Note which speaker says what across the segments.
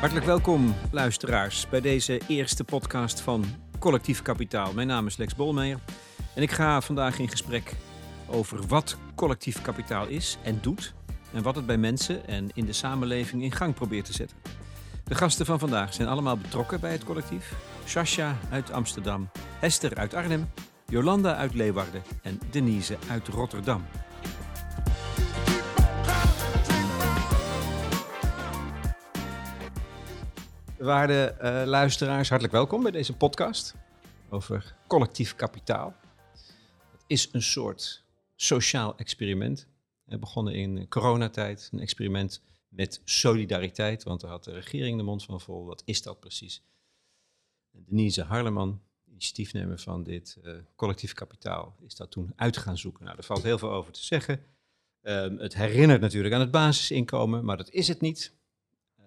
Speaker 1: Hartelijk welkom, luisteraars, bij deze eerste podcast van Collectief Kapitaal. Mijn naam is Lex Bolmeijer en ik ga vandaag in gesprek over wat collectief kapitaal is en doet en wat het bij mensen en in de samenleving in gang probeert te zetten. De gasten van vandaag zijn allemaal betrokken bij het collectief. Sascha uit Amsterdam, Hester uit Arnhem, Jolanda uit Leeuwarden en Denise uit Rotterdam. Waarde uh, luisteraars, hartelijk welkom bij deze podcast over collectief kapitaal. Het is een soort sociaal experiment. We begonnen in coronatijd, een experiment met solidariteit, want daar had de regering de mond van vol. Wat is dat precies? Denise Harleman, initiatiefnemer van dit uh, collectief kapitaal, is dat toen uit gaan zoeken. Nou, er valt heel veel over te zeggen. Um, het herinnert natuurlijk aan het basisinkomen, maar dat is het niet.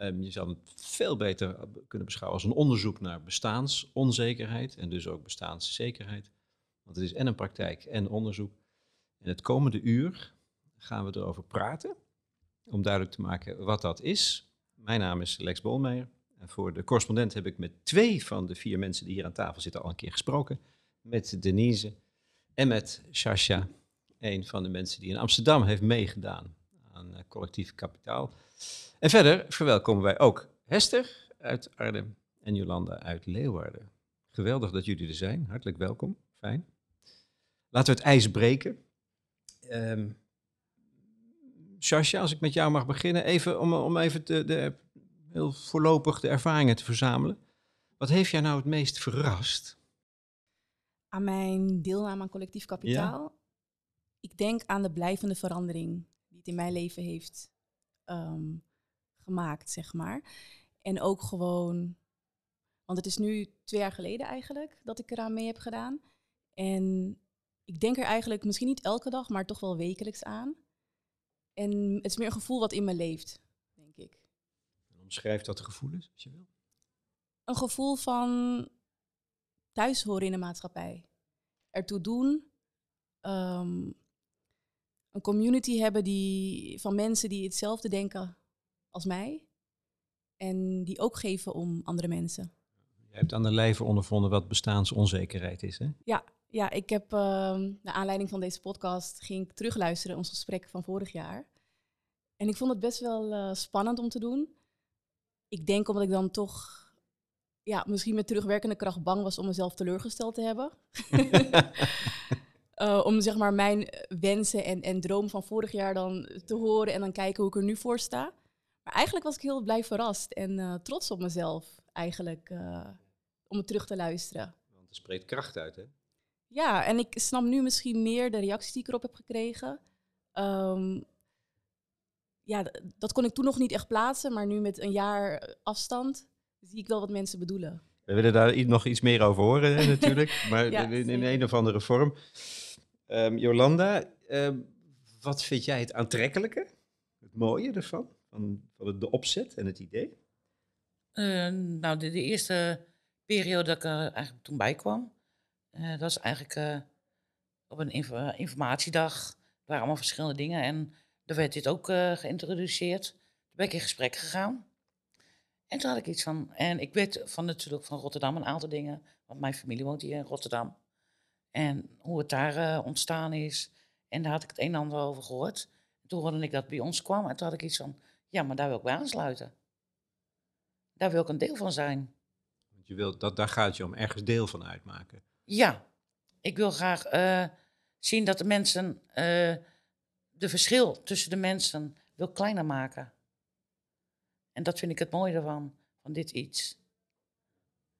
Speaker 1: Um, je zou het veel beter kunnen beschouwen als een onderzoek naar bestaansonzekerheid en dus ook bestaanszekerheid. Want het is en een praktijk en onderzoek. En het komende uur gaan we erover praten, om duidelijk te maken wat dat is. Mijn naam is Lex Bolmeijer. En voor de correspondent heb ik met twee van de vier mensen die hier aan tafel zitten al een keer gesproken. Met Denise en met Sascha, een van de mensen die in Amsterdam heeft meegedaan aan uh, collectief kapitaal. En verder verwelkomen wij ook Hester uit Arnhem en Jolanda uit Leeuwarden. Geweldig dat jullie er zijn. Hartelijk welkom. Fijn. Laten we het ijs breken. Um, Sascha, als ik met jou mag beginnen, even om, om even de, de, heel voorlopig de ervaringen te verzamelen. Wat heeft jou nou het meest verrast?
Speaker 2: Aan mijn deelname aan collectief kapitaal. Ja? Ik denk aan de blijvende verandering in mijn leven heeft um, gemaakt, zeg maar. En ook gewoon, want het is nu twee jaar geleden eigenlijk dat ik eraan mee heb gedaan. En ik denk er eigenlijk misschien niet elke dag, maar toch wel wekelijks aan. En het is meer een gevoel wat in me leeft, denk ik.
Speaker 1: En omschrijf dat gevoel eens, als je wil.
Speaker 2: Een gevoel van thuis horen in de maatschappij. Ertoe doen. Um, een community hebben die, van mensen die hetzelfde denken als mij. En die ook geven om andere mensen.
Speaker 1: Je hebt aan de lijve ondervonden wat bestaansonzekerheid is, hè?
Speaker 2: Ja, ja ik heb uh, naar aanleiding van deze podcast ging ik terugluisteren ons gesprek van vorig jaar. En ik vond het best wel uh, spannend om te doen. Ik denk omdat ik dan toch ja, misschien met terugwerkende kracht bang was om mezelf teleurgesteld te hebben. uh, om zeg maar mijn wensen en, en droom van vorig jaar dan te horen en dan kijken hoe ik er nu voor sta. Maar eigenlijk was ik heel blij verrast en uh, trots op mezelf eigenlijk uh, om het terug te luisteren.
Speaker 1: Want er spreekt kracht uit, hè?
Speaker 2: Ja, en ik snap nu misschien meer de reacties die ik erop heb gekregen. Um, ja, dat kon ik toen nog niet echt plaatsen, maar nu met een jaar afstand zie ik wel wat mensen bedoelen.
Speaker 1: We willen daar nog iets meer over horen hè, natuurlijk, maar ja, in, in, een of andere vorm. Um, Jolanda, um, wat vind jij het aantrekkelijke, het mooie ervan? van, van de opzet en het idee?
Speaker 3: Uh, nou, de, eerste periode dat ik er eigenlijk toen bij kwam, uh, dat was eigenlijk uh, op een inf informatiedag. Er waren allemaal verschillende dingen en daar werd dit ook geïntroduceerd. Toen ben ik in gesprek gegaan. En toen had ik iets van, en ik weet van natuurlijk van Rotterdam een aantal dingen, want mijn familie woont hier in Rotterdam. En hoe het daar ontstaan is. En daar had ik het een en ander over gehoord. Toen hoorde ik dat bij ons kwam en toen had ik iets van, ja, maar daar wil ik bij aansluiten. Daar wil ik een deel van zijn.
Speaker 1: Want je wilt, dat, daar gaat je om ergens deel van uitmaken.
Speaker 3: Ja, ik wil graag uh, zien dat de mensen, uh, de verschil tussen de mensen wil kleiner maken. En dat vind ik het mooie ervan, van dit iets.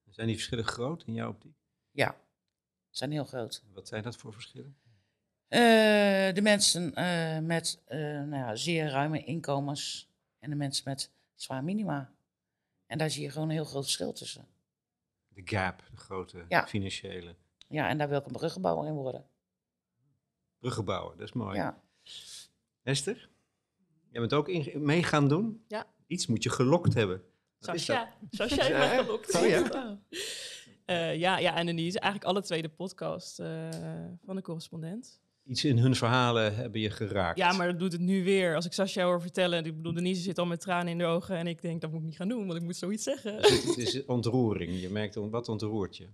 Speaker 1: Zijn die verschillen groot in jouw optiek?
Speaker 3: Ja, zijn heel groot.
Speaker 1: Wat zijn dat voor verschillen?
Speaker 3: Uh, de mensen met nou ja, zeer ruime inkomens en de mensen met zwaar minima. En daar zie je gewoon een heel groot verschil tussen.
Speaker 1: De gap, de grote financiële.
Speaker 3: Ja, en daar wil ik een bruggenbouwer in worden.
Speaker 1: Bruggenbouwer, dat is mooi. Ja. Esther, jij bent ook in, mee gaan doen?
Speaker 2: Ja.
Speaker 1: Iets moet je gelokt hebben.
Speaker 4: Sascha. Sascha heeft mij gelokt. Oh, ja? Uh, ja, ja, en Denise, eigenlijk alle tweede podcast uh, van de correspondent.
Speaker 1: iets in hun verhalen hebben je geraakt.
Speaker 4: Ja, maar dat doet het nu weer. Als ik Sascha hoor vertellen, ik bedoel, Denise zit al met tranen in de ogen en ik denk, dat moet ik niet gaan doen, want ik moet zoiets zeggen.
Speaker 1: Dus het, is ontroering. Je merkt, on- wat ontroert je?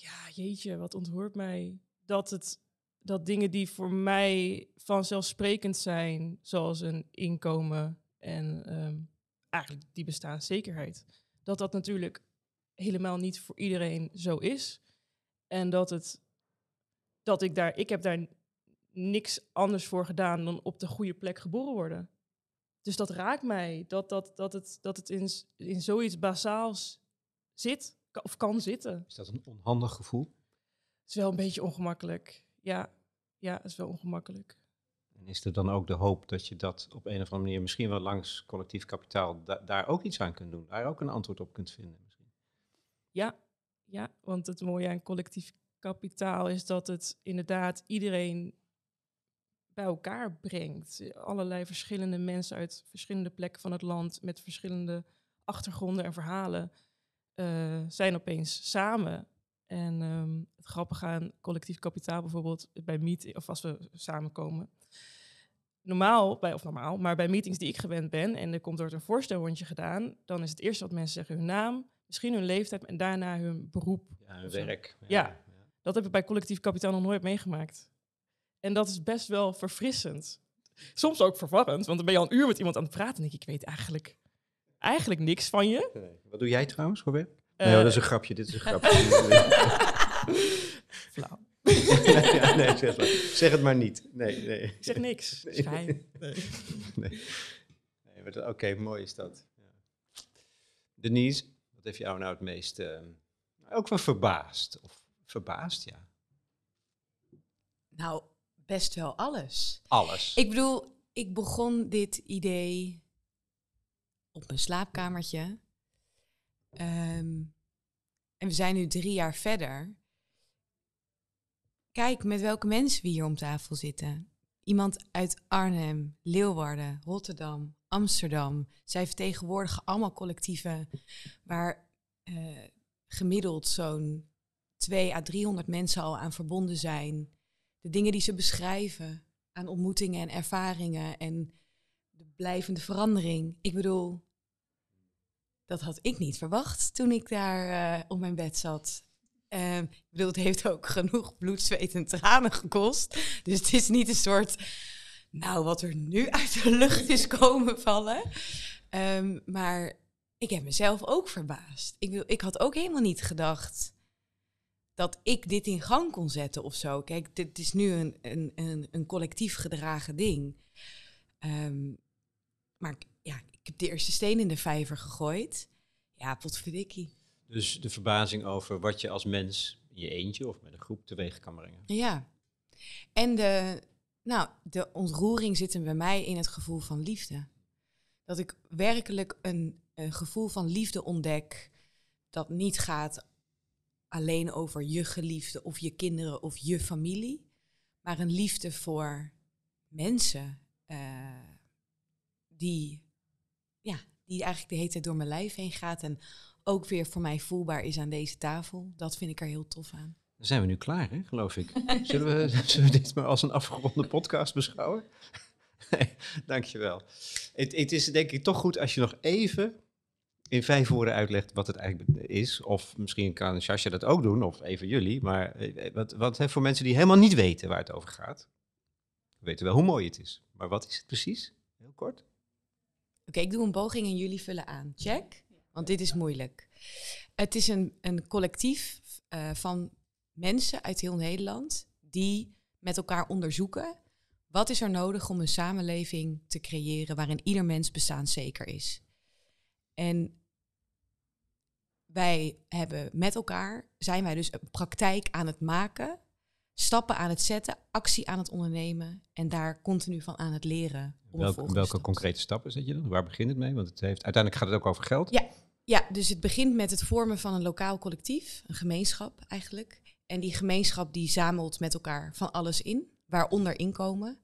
Speaker 4: Ja, jeetje, wat ontroert mij. Dat, het, dat dingen die voor mij vanzelfsprekend zijn, zoals een inkomen en ehm, eigenlijk die bestaanszekerheid, dat dat natuurlijk helemaal niet voor iedereen zo is. En dat het, dat ik daar, ik heb daar niks anders voor gedaan dan op de goede plek geboren worden. Dus dat raakt mij, dat, dat, dat het, dat het in, in zoiets basaals zit, of kan zitten.
Speaker 1: Is dat een onhandig gevoel?
Speaker 4: Het is wel een beetje ongemakkelijk. Ja, ja, het is wel ongemakkelijk.
Speaker 1: En is er dan ook de hoop dat je dat op een of andere manier misschien wel langs collectief kapitaal da- daar ook iets aan kunt doen? Daar ook een antwoord op kunt vinden?
Speaker 4: Ja, ja, want het mooie aan collectief kapitaal is dat het inderdaad iedereen bij elkaar brengt. Allerlei verschillende mensen uit verschillende plekken van het land met verschillende achtergronden en verhalen eh, zijn opeens samen. En ehm, het grappige aan collectief kapitaal bijvoorbeeld bij meet of als we samenkomen. Normaal, bij, of normaal, maar bij meetings die ik gewend ben en er komt door een voorstelrondje gedaan, dan is het eerste wat mensen zeggen hun naam, misschien hun leeftijd en daarna hun beroep.
Speaker 1: Ja, hun werk.
Speaker 4: Ja. Dat heb ik bij collectief kapitaal nog nooit meegemaakt. En dat is best wel verfrissend. Soms ook verwarrend, want dan ben je al een uur met iemand aan het praten en denk ik, ik weet eigenlijk, eigenlijk niks van je.
Speaker 1: Nee. Wat doe jij trouwens voor werk?
Speaker 4: Eh,
Speaker 1: nee, dat is een grapje. Dit is een grapje.
Speaker 4: flauw.
Speaker 1: nee, ja, nee, zeg, maar. zeg het maar niet. Nee, nee.
Speaker 4: Ik zeg niks. Schijn. Nee.
Speaker 1: nee. Oké, mooi is dat. Ja. Denise, wat heeft jou nou het meest... eh, ook wel verbaasd? Of verbaasd, ja.
Speaker 5: Nou, best wel alles.
Speaker 1: Alles.
Speaker 5: Ik bedoel, ik begon dit idee op mijn slaapkamertje. Ehm, en we zijn nu drie jaar verder. Kijk met welke mensen we hier om tafel zitten. Iemand uit Arnhem, Leeuwarden, Rotterdam, Amsterdam. Zij vertegenwoordigen allemaal collectieven waar eh, gemiddeld zo'n 2 à 300 mensen al aan verbonden zijn. De dingen die ze beschrijven aan ontmoetingen en ervaringen en de blijvende verandering. Ik bedoel, dat had ik niet verwacht toen ik daar eh, op mijn bed zat. Ehm, ik bedoel, het heeft ook genoeg bloed, zweet en tranen gekost. Dus het is niet een soort, nou, wat er nu uit de lucht is komen vallen. Ehm, maar ik heb mezelf ook verbaasd. Ik, ik had ook helemaal niet gedacht dat ik dit in gang kon zetten of zo. Kijk, dit is nu een, een, een, een collectief gedragen ding. Ehm, maar ja, ik heb de eerste steen in de vijver gegooid. Ja, potverdikkie.
Speaker 1: Dus de verbazing over wat je als mens in je eentje of met een groep teweeg kan brengen.
Speaker 5: Ja. En de, nou, de ontroering zit bij mij in het gevoel van liefde. Dat ik werkelijk een, een gevoel van liefde ontdek dat niet gaat alleen over je geliefde of je kinderen of je familie, maar een liefde voor mensen eh, die, ja, die eigenlijk de hele tijd door mijn lijf heen gaat en ook weer voor mij voelbaar is aan deze tafel. Dat vind ik er heel tof aan.
Speaker 1: Dan zijn we nu klaar, hè, geloof ik. Zullen we, zullen we dit maar als een afgeronde podcast beschouwen? Nee, dankjewel. Het, het is denk ik toch goed als je nog even in vijf woorden uitlegt wat het eigenlijk is. Of misschien kan Sascha dat ook doen, of even jullie. Maar eh, wat, wat hè, voor mensen die helemaal niet weten waar het over gaat. We weten wel hoe mooi het is. Maar wat is het precies? Heel kort.
Speaker 5: Oké, ik doe een poging en jullie vullen aan. Check? Want dit is moeilijk. Het is een, een collectief eh, van mensen uit heel Nederland die met elkaar onderzoeken wat is er nodig om een samenleving te creëren waarin ieder mens bestaanszeker is. En wij hebben met elkaar, zijn wij dus een praktijk aan het maken, stappen aan het zetten, actie aan het ondernemen en daar continu van aan het leren.
Speaker 1: Welke, welke
Speaker 5: stap
Speaker 1: concrete stappen zet je dan? Waar begint het mee? Want het heeft, uiteindelijk gaat het ook over geld.
Speaker 5: Ja. Ja, dus het begint met het vormen van een lokaal collectief, een gemeenschap eigenlijk. En die gemeenschap die zamelt met elkaar van alles in, waaronder inkomen.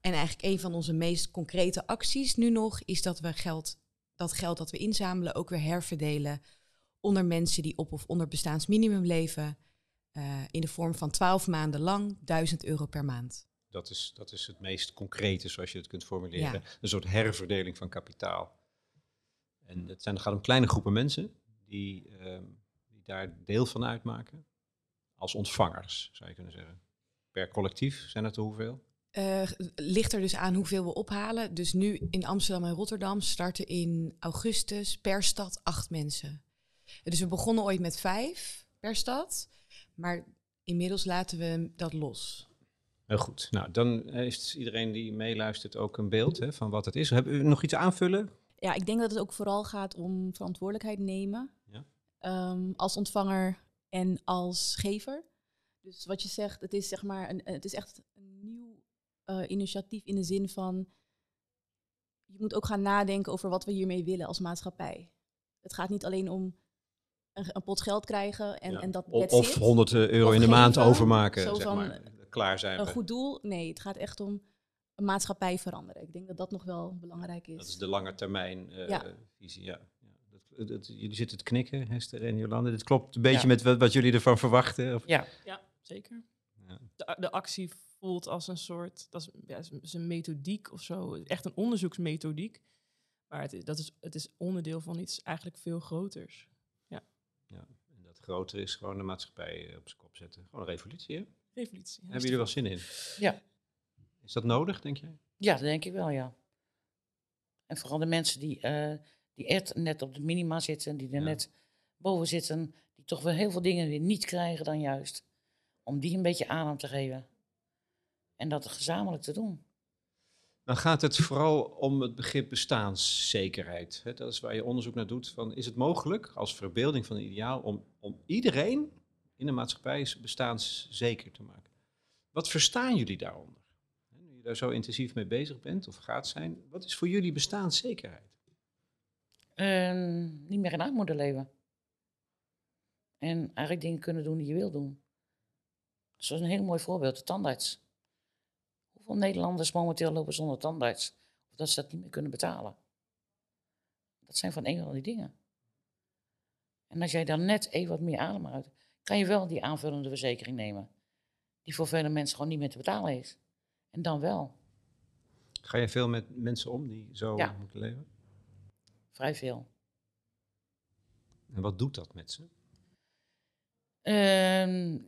Speaker 5: En eigenlijk een van onze meest concrete acties nu nog is dat we geld, dat geld dat we inzamelen ook weer herverdelen onder mensen die op of onder bestaansminimum leven. eh, in de vorm van 12 maanden lang 1000 euro per maand.
Speaker 1: Dat is, dat is het meest concrete, zoals je het kunt formuleren.
Speaker 5: Ja.
Speaker 1: Een soort herverdeling van kapitaal. En het, zijn, het gaat om kleine groepen mensen die, ehm, die daar deel van uitmaken. Als ontvangers, zou je kunnen zeggen. Per collectief zijn het er hoeveel?
Speaker 5: Eh, ligt er dus aan hoeveel we ophalen. Dus nu in Amsterdam en Rotterdam starten in augustus per stad acht mensen. Dus we begonnen ooit met vijf per stad. Maar inmiddels laten we dat los.
Speaker 1: Heel goed. Nou, dan heeft iedereen die meeluistert ook een beeld hè, van wat het is. Hebben u nog iets aanvullen?
Speaker 2: Ja, ik denk dat het ook vooral gaat om verantwoordelijkheid nemen.
Speaker 1: Ja.
Speaker 2: Ehm, als ontvanger en als gever. Dus wat je zegt, het is zeg maar een, het is echt een nieuw eh, initiatief in de zin van je moet ook gaan nadenken over wat we hiermee willen als maatschappij. Het gaat niet alleen om een, een pot geld krijgen en,
Speaker 1: Ja.
Speaker 2: en dat
Speaker 1: Of, of
Speaker 2: it.
Speaker 1: 100 euro
Speaker 2: Of
Speaker 1: in de maand overmaken, zeg maar. Klaar zijn
Speaker 2: een
Speaker 1: we.
Speaker 2: goed doel. Nee, het gaat echt om een maatschappij veranderen. Ik denk dat dat nog wel belangrijk is.
Speaker 1: Dat is de lange termijn eh,
Speaker 2: Ja.
Speaker 1: visie, ja. ja. Dat, dat- jullie zitten te knikken, Hester en Jolande. Dit klopt een beetje
Speaker 3: Ja.
Speaker 1: met wat, wat jullie ervan verwachten. Of?
Speaker 3: Ja,
Speaker 4: Ja, zeker.
Speaker 1: Ja.
Speaker 4: De, de actie voelt als een soort, dat is, ja, een methodiek of zo, echt een onderzoeksmethodiek. Maar het is, dat is, het is onderdeel van iets eigenlijk veel groters.
Speaker 1: Ja. En dat groter is gewoon de maatschappij eh, op zijn kop zetten. Gewoon een revolutie, hè?
Speaker 4: Revolutie.
Speaker 1: Hebben jullie wel zin in?
Speaker 3: Ja.
Speaker 1: Is dat nodig, denk jij?
Speaker 3: ja, dat denk ik wel, ja. En vooral de mensen die, eh, die echt net op de minima zitten, die er
Speaker 1: Ja.
Speaker 3: net boven zitten, die toch wel heel veel dingen weer niet krijgen dan juist. Om die een beetje adem te geven. En dat gezamenlijk te doen.
Speaker 1: Dan gaat het vooral om het begrip bestaanszekerheid. Dat is waar je onderzoek naar doet. Van, is het mogelijk als verbeelding van een ideaal om, om iedereen in de maatschappij bestaanszeker te maken? Wat verstaan jullie daaronder? Daar zo intensief mee bezig bent of gaat zijn, wat is voor jullie bestaanszekerheid?
Speaker 3: En niet meer in armoede leven. En eigenlijk dingen kunnen doen die je wil doen. Zoals een heel mooi voorbeeld, de tandarts. Hoeveel Nederlanders momenteel lopen zonder tandarts? Of dat ze dat niet meer kunnen betalen. Dat zijn van een van die dingen. En als jij dan net even wat meer adem uit, kan je wel die aanvullende verzekering nemen. Die voor vele mensen gewoon niet meer te betalen is. En dan wel,
Speaker 1: Ga je veel met mensen om die zo
Speaker 3: Ja.
Speaker 1: moeten leven?
Speaker 3: vrij veel.
Speaker 1: En wat doet dat met ze?
Speaker 3: Ehm,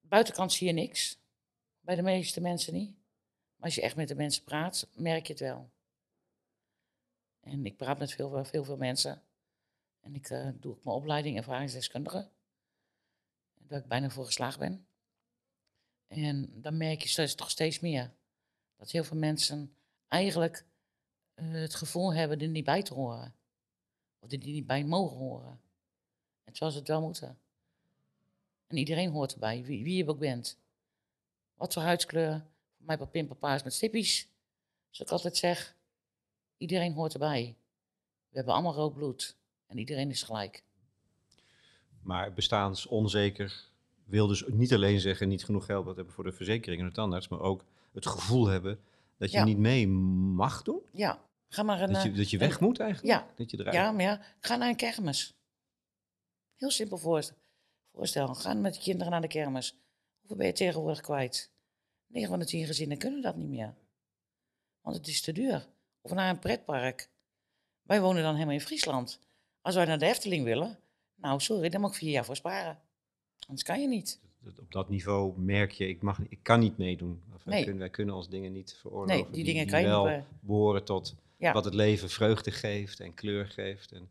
Speaker 3: buitenkant zie je niks. Bij de meeste mensen niet. Maar als je echt met de mensen praat, merk je het wel. En ik praat met veel, veel, veel mensen. En ik eh, doe ook mijn opleiding ervaringsdeskundige. Daar ik bijna voor geslaagd ben. En dan merk je steeds, toch steeds meer. Dat heel veel mensen eigenlijk eh, het gevoel hebben er niet bij te horen. Of er niet bij mogen horen. En ze het wel moeten. En iedereen hoort erbij, wie, wie je ook bent. Wat voor huidskleur, voor mij papinpapa's met stippies. Zoals ik altijd zeg, iedereen hoort erbij. We hebben allemaal rood bloed en iedereen is gelijk.
Speaker 1: Maar bestaansonzeker wil dus niet alleen zeggen niet genoeg geld hebben voor de verzekering en de tandarts, maar ook het gevoel hebben dat je
Speaker 3: Ja.
Speaker 1: niet mee mag doen.
Speaker 3: Ja, ga maar een...
Speaker 1: Dat je,
Speaker 3: eh,
Speaker 1: dat je
Speaker 3: een-
Speaker 1: weg moet eigenlijk.
Speaker 3: Ja.
Speaker 1: Dat je eruit
Speaker 3: Ja, maar ja, ga naar een kermis. Heel simpel voorstel. voorstel. Ga met de kinderen naar de kermis. Hoeveel ben je tegenwoordig kwijt? 9 van de 10 gezinnen kunnen dat niet meer. Want het is te duur. Of naar een pretpark. Wij wonen dan helemaal in Friesland. Als wij naar de Efteling willen, nou sorry, daar moet ik vier jaar voor sparen. Anders kan je niet.
Speaker 1: Op dat niveau merk je, ik, mag, ik kan niet meedoen. Of wij, kunnen, wij kunnen ons dingen niet veroorloven.
Speaker 3: Nee, die dingen kan je
Speaker 1: wel
Speaker 3: niet. eh,
Speaker 1: behoren tot
Speaker 3: Ja.
Speaker 1: wat het leven vreugde geeft en kleur geeft. En,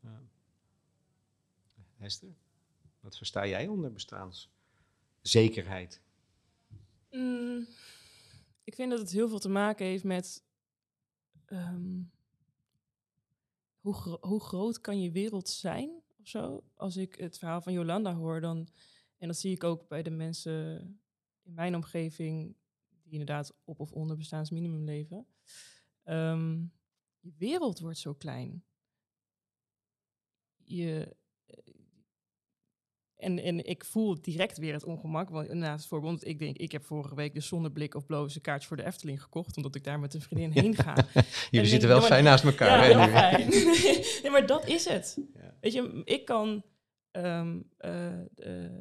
Speaker 1: ja. Hester, wat versta jij onder bestaanszekerheid?
Speaker 4: Mm, ik vind dat het heel veel te maken heeft met ehm, hoe, gro- hoe groot kan je wereld zijn of zo. Als ik het verhaal van Jolanda hoor, dan, en dat zie ik ook bij de mensen in mijn omgeving die inderdaad op of onder bestaansminimum leven. Ehm, je wereld wordt zo klein. Je, en, en ik voel direct weer het ongemak. Want het voorbeeld, ik denk, ik heb vorige week de zonneblik of een kaartje voor de Efteling gekocht, omdat ik daar met een vriendin heen ga.
Speaker 1: Jullie
Speaker 4: En
Speaker 1: zitten wel fijn naast elkaar.
Speaker 4: ja,
Speaker 1: hè,
Speaker 4: fijn. nee, maar dat is het.
Speaker 1: Ja.
Speaker 4: Weet je, ik kan ehm, eh, eh,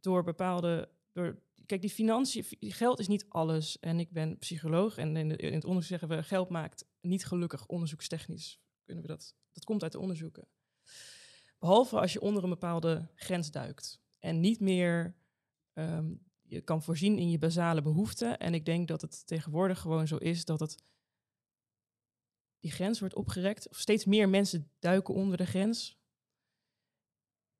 Speaker 4: door bepaalde, door kijk, die financiën, fi- geld is niet alles. En ik ben psycholoog en in, in het onderzoek zeggen we, geld maakt niet gelukkig onderzoekstechnisch. Kunnen we dat, dat komt uit de onderzoeken. Behalve als je onder een bepaalde grens duikt en niet meer ehm, je kan voorzien in je basale behoeften. En ik denk dat het tegenwoordig gewoon zo is dat het die grens wordt opgerekt. Of steeds meer mensen duiken onder de grens.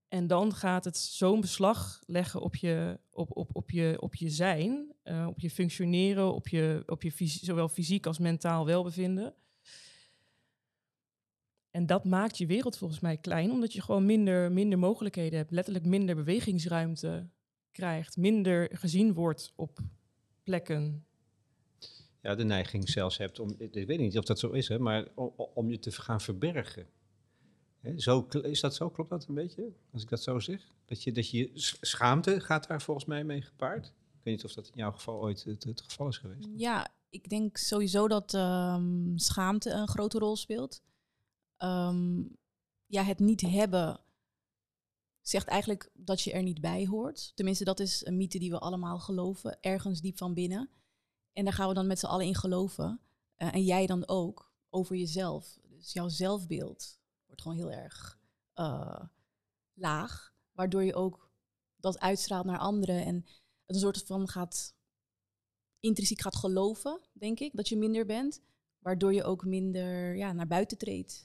Speaker 4: En dan gaat het zo'n beslag leggen op je, op, op, op je, op je zijn, eh, op je functioneren, op je, op je zowel fysiek als mentaal welbevinden. En dat maakt je wereld volgens mij klein, omdat je gewoon minder, minder mogelijkheden hebt, letterlijk minder bewegingsruimte krijgt, minder gezien wordt op plekken.
Speaker 1: ja, de neiging zelfs hebt om, ik weet niet of dat zo is, hè, maar om, om je te gaan verbergen. Zo, is dat zo? Klopt dat een beetje? Als ik dat zo zeg? Dat je, dat je schaamte gaat daar volgens mij mee gepaard. Ik weet niet of dat in jouw geval ooit het, het geval is geweest.
Speaker 2: Ja, ik denk sowieso dat ehm, schaamte een grote rol speelt. Ehm, ja, het niet hebben zegt eigenlijk dat je er niet bij hoort. Tenminste, dat is een mythe die we allemaal geloven, ergens diep van binnen. En daar gaan we dan met z'n allen in geloven. Eh, en jij dan ook, over jezelf. Dus jouw zelfbeeld wordt gewoon heel erg eh, laag. Waardoor je ook dat uitstraalt naar anderen. En het een soort van gaat intrinsiek gaat geloven, denk ik, dat je minder bent. Waardoor je ook minder ja, naar buiten treedt.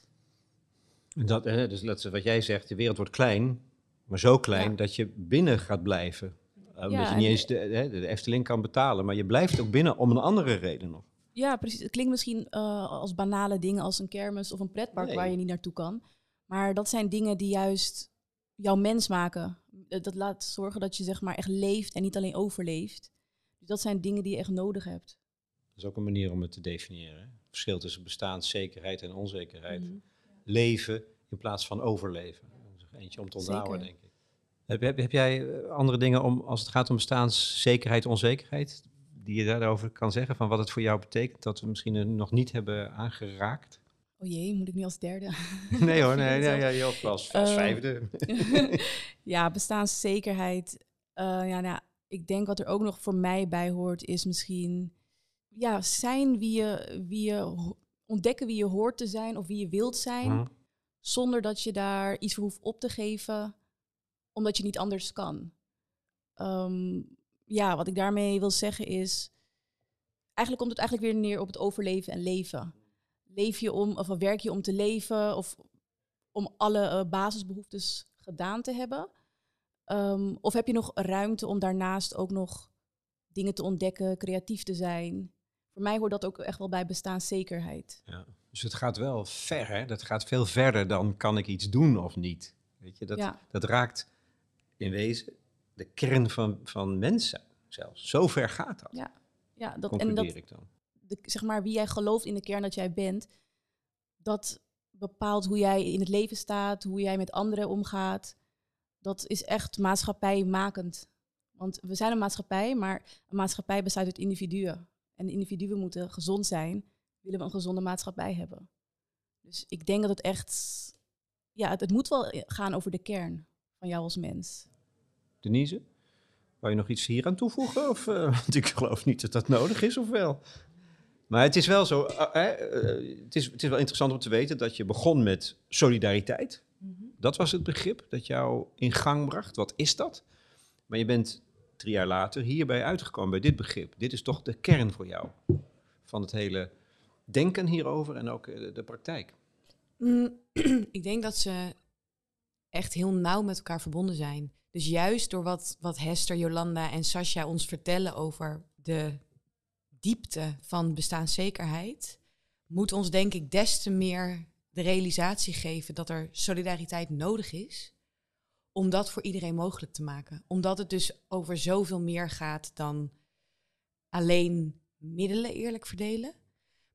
Speaker 1: En Dat, hè, dus dat wat jij zegt, de wereld wordt klein, maar zo klein
Speaker 2: Ja.
Speaker 1: dat je binnen gaat blijven. Uh, omdat je
Speaker 2: en-
Speaker 1: niet eens de, hè, de Efteling kan betalen, maar je blijft ook binnen om een andere reden nog.
Speaker 2: Ja, precies. Het klinkt misschien eh, als banale dingen als een kermis of een pretpark
Speaker 1: Nee.
Speaker 2: waar je niet naartoe kan. Maar dat zijn dingen die juist jouw mens maken. Eh, Dat laat zorgen dat je zeg maar echt leeft en niet alleen overleeft. Dus dat zijn dingen die je echt nodig hebt.
Speaker 1: Dat is ook een manier om het te definiëren. hè. Het verschil tussen bestaanszekerheid en onzekerheid.
Speaker 2: Mhm.
Speaker 1: Leven in plaats van overleven. Dat is eentje om te onthouden,
Speaker 2: Zeker.
Speaker 1: denk ik. Heb, heb, heb jij eh, andere dingen om, als het gaat om bestaanszekerheid, onzekerheid, die je daarover kan zeggen, van wat het voor jou betekent, dat we misschien nog niet hebben aangeraakt?
Speaker 2: Oh jee, moet ik nu als derde?
Speaker 1: Nee hoor, nee, nee, ja, als, als
Speaker 2: Eh,
Speaker 1: vijfde.
Speaker 2: ja, bestaanszekerheid. Eh, ja, nou, ik denk wat er ook nog voor mij bij hoort, is misschien ja, zijn wie je, wie je ontdekken wie je hoort te zijn of wie je wilt zijn,
Speaker 1: Hm.
Speaker 2: zonder dat je daar iets voor hoeft op te geven, omdat je niet anders kan. Ehm, ja, wat ik daarmee wil zeggen is, eigenlijk komt het eigenlijk weer neer op het overleven en leven. Leef je om, of werk je om te leven, of om alle eh, basisbehoeftes gedaan te hebben? Ehm, of heb je nog ruimte om daarnaast ook nog dingen te ontdekken, creatief te zijn? Voor mij hoort dat ook echt wel bij bestaanszekerheid.
Speaker 1: Ja. Dus het gaat wel ver, hè? Dat gaat veel verder dan kan ik iets doen of niet. Weet je, dat,
Speaker 2: Ja.
Speaker 1: dat raakt in wezen de kern van, van mens zijn zelfs. Zo ver gaat dat,
Speaker 2: Ja, Ja, dat, en dat,
Speaker 1: ik dan.
Speaker 2: de, zeg maar, wie jij gelooft in de kern dat jij bent, dat bepaalt hoe jij in het leven staat, hoe jij met anderen omgaat. Dat is echt maatschappijmakend. Want we zijn een maatschappij, maar een maatschappij bestaat uit individuen. En individuen moeten gezond zijn, willen we een gezonde maatschappij hebben. Dus ik denk dat het echt, ja, het, het moet wel gaan over de kern van jou als mens.
Speaker 1: Denise, wou je nog iets hier aan toevoegen? Of, eh, want ik geloof niet dat dat nodig is, of wel? Maar het is wel zo, eh, eh, het, is, het is wel interessant om te weten dat je begon met solidariteit. Dat was het begrip dat jou in gang bracht. Wat is dat? Maar je bent drie jaar later hierbij uitgekomen, bij dit begrip. Dit is toch de kern voor jou van het hele denken hierover en ook de, de praktijk.
Speaker 5: Mm, ik denk dat ze echt heel nauw met elkaar verbonden zijn. Dus juist door wat, wat Hester, Jolanda en Sascha ons vertellen over de diepte van bestaanszekerheid, moet ons denk ik des te meer de realisatie geven dat er solidariteit nodig is om dat voor iedereen mogelijk te maken. Omdat het dus over zoveel meer gaat dan alleen middelen eerlijk verdelen,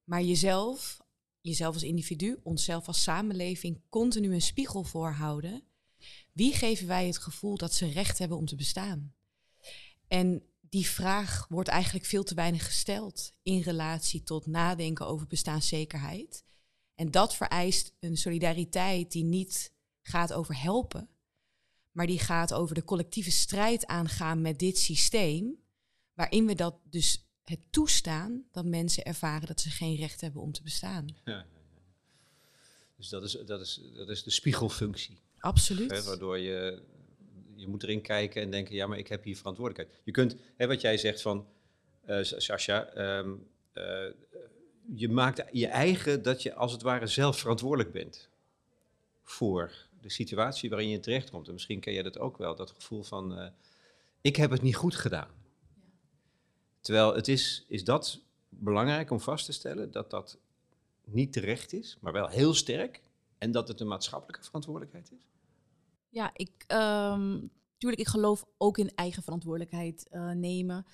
Speaker 5: maar jezelf jezelf als individu, onszelf als samenleving continu een spiegel voorhouden. Wie geven wij het gevoel dat ze recht hebben om te bestaan? En die vraag wordt eigenlijk veel te weinig gesteld in relatie tot nadenken over bestaanszekerheid. En dat vereist een solidariteit die niet gaat over helpen, maar die gaat over de collectieve strijd aangaan met dit systeem, waarin we dat dus het toestaan dat mensen ervaren dat ze geen recht hebben om te bestaan.
Speaker 1: Dus dat is, dat, is, dat is de spiegelfunctie.
Speaker 5: Absoluut.
Speaker 1: Hè, waardoor je, je moet erin kijken en denken, ja, maar ik heb hier verantwoordelijkheid. Je kunt, hè, wat jij zegt van, eh Sascha, ehm, eh, je maakt je eigen dat je als het ware zelf verantwoordelijk bent voor de situatie waarin je terechtkomt. En misschien ken jij dat ook wel, dat gevoel van, eh, ik heb het niet goed gedaan. Terwijl het is, is dat belangrijk om vast te stellen, dat dat niet terecht is, maar wel heel sterk. En dat het een maatschappelijke verantwoordelijkheid is.
Speaker 2: Ja, ik, ehm tuurlijk, ik geloof ook in eigen verantwoordelijkheid eh, nemen.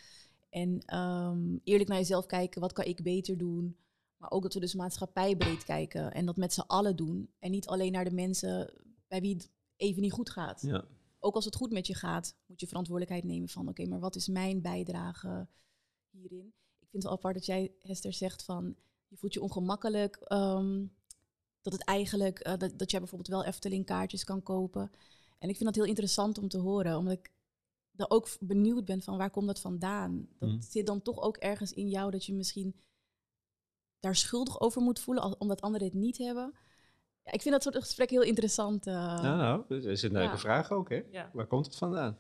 Speaker 2: En ehm, eerlijk naar jezelf kijken, wat kan ik beter doen? Maar ook dat we dus maatschappijbreed kijken en dat met z'n allen doen. En niet alleen naar de mensen bij wie het even niet goed gaat.
Speaker 1: Ja.
Speaker 2: Ook als het goed met je gaat, moet je verantwoordelijkheid nemen van... oké, maar wat is mijn bijdrage hierin? Ik vind het wel apart dat jij, Hester, zegt van... je voelt je ongemakkelijk, ehm, dat het eigenlijk... eh, dat, dat jij bijvoorbeeld wel Efteling kaartjes kan kopen. En ik vind dat heel interessant om te horen, omdat ik dan ook benieuwd ben van waar komt dat vandaan? Dat
Speaker 1: Mhm.
Speaker 2: zit dan toch ook ergens in jou dat je misschien daar schuldig over moet voelen, omdat anderen het niet hebben. Ja, ik vind dat soort gesprek heel interessant. eh.
Speaker 1: Nou, nou, dat is een leuke
Speaker 2: Ja.
Speaker 1: vraag ook, hè?
Speaker 4: Ja.
Speaker 1: Waar komt het vandaan?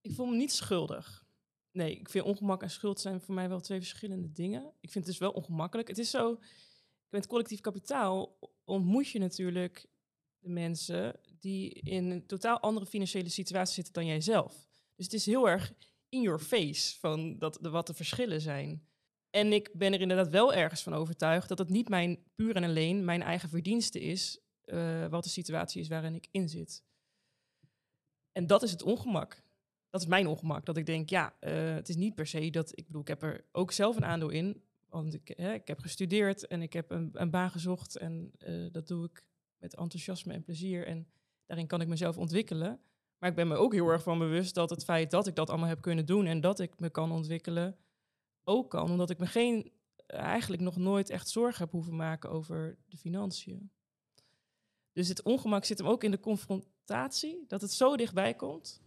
Speaker 4: Ik voel me niet schuldig. Nee, ik vind ongemak en schuld zijn voor mij wel twee verschillende dingen. Ik vind het dus wel ongemakkelijk. Het is zo, met collectief kapitaal ontmoet je natuurlijk de mensen die in een totaal andere financiële situatie zitten dan jijzelf. Dus het is heel erg in your face van dat, de, wat de verschillen zijn. En ik ben er inderdaad wel ergens van overtuigd dat het niet mijn puur en alleen mijn eigen verdienste is, eh, wat de situatie is waarin ik in zit. En dat is het ongemak. Dat is mijn ongemak. Dat ik denk, ja, eh, het is niet per se dat... Ik bedoel, ik heb er ook zelf een aandeel in. Want ik, hè, ik heb gestudeerd en ik heb een, een baan gezocht. En eh, dat doe ik met enthousiasme en plezier. En daarin kan ik mezelf ontwikkelen. Maar ik ben me ook heel erg van bewust dat het feit dat ik dat allemaal heb kunnen doen... en dat ik me kan ontwikkelen, ook kan. Omdat ik me geen, eigenlijk nog nooit echt zorgen heb hoeven maken over de financiën. Dus het ongemak zit hem ook in de confrontatie. Dat het zo dichtbij komt.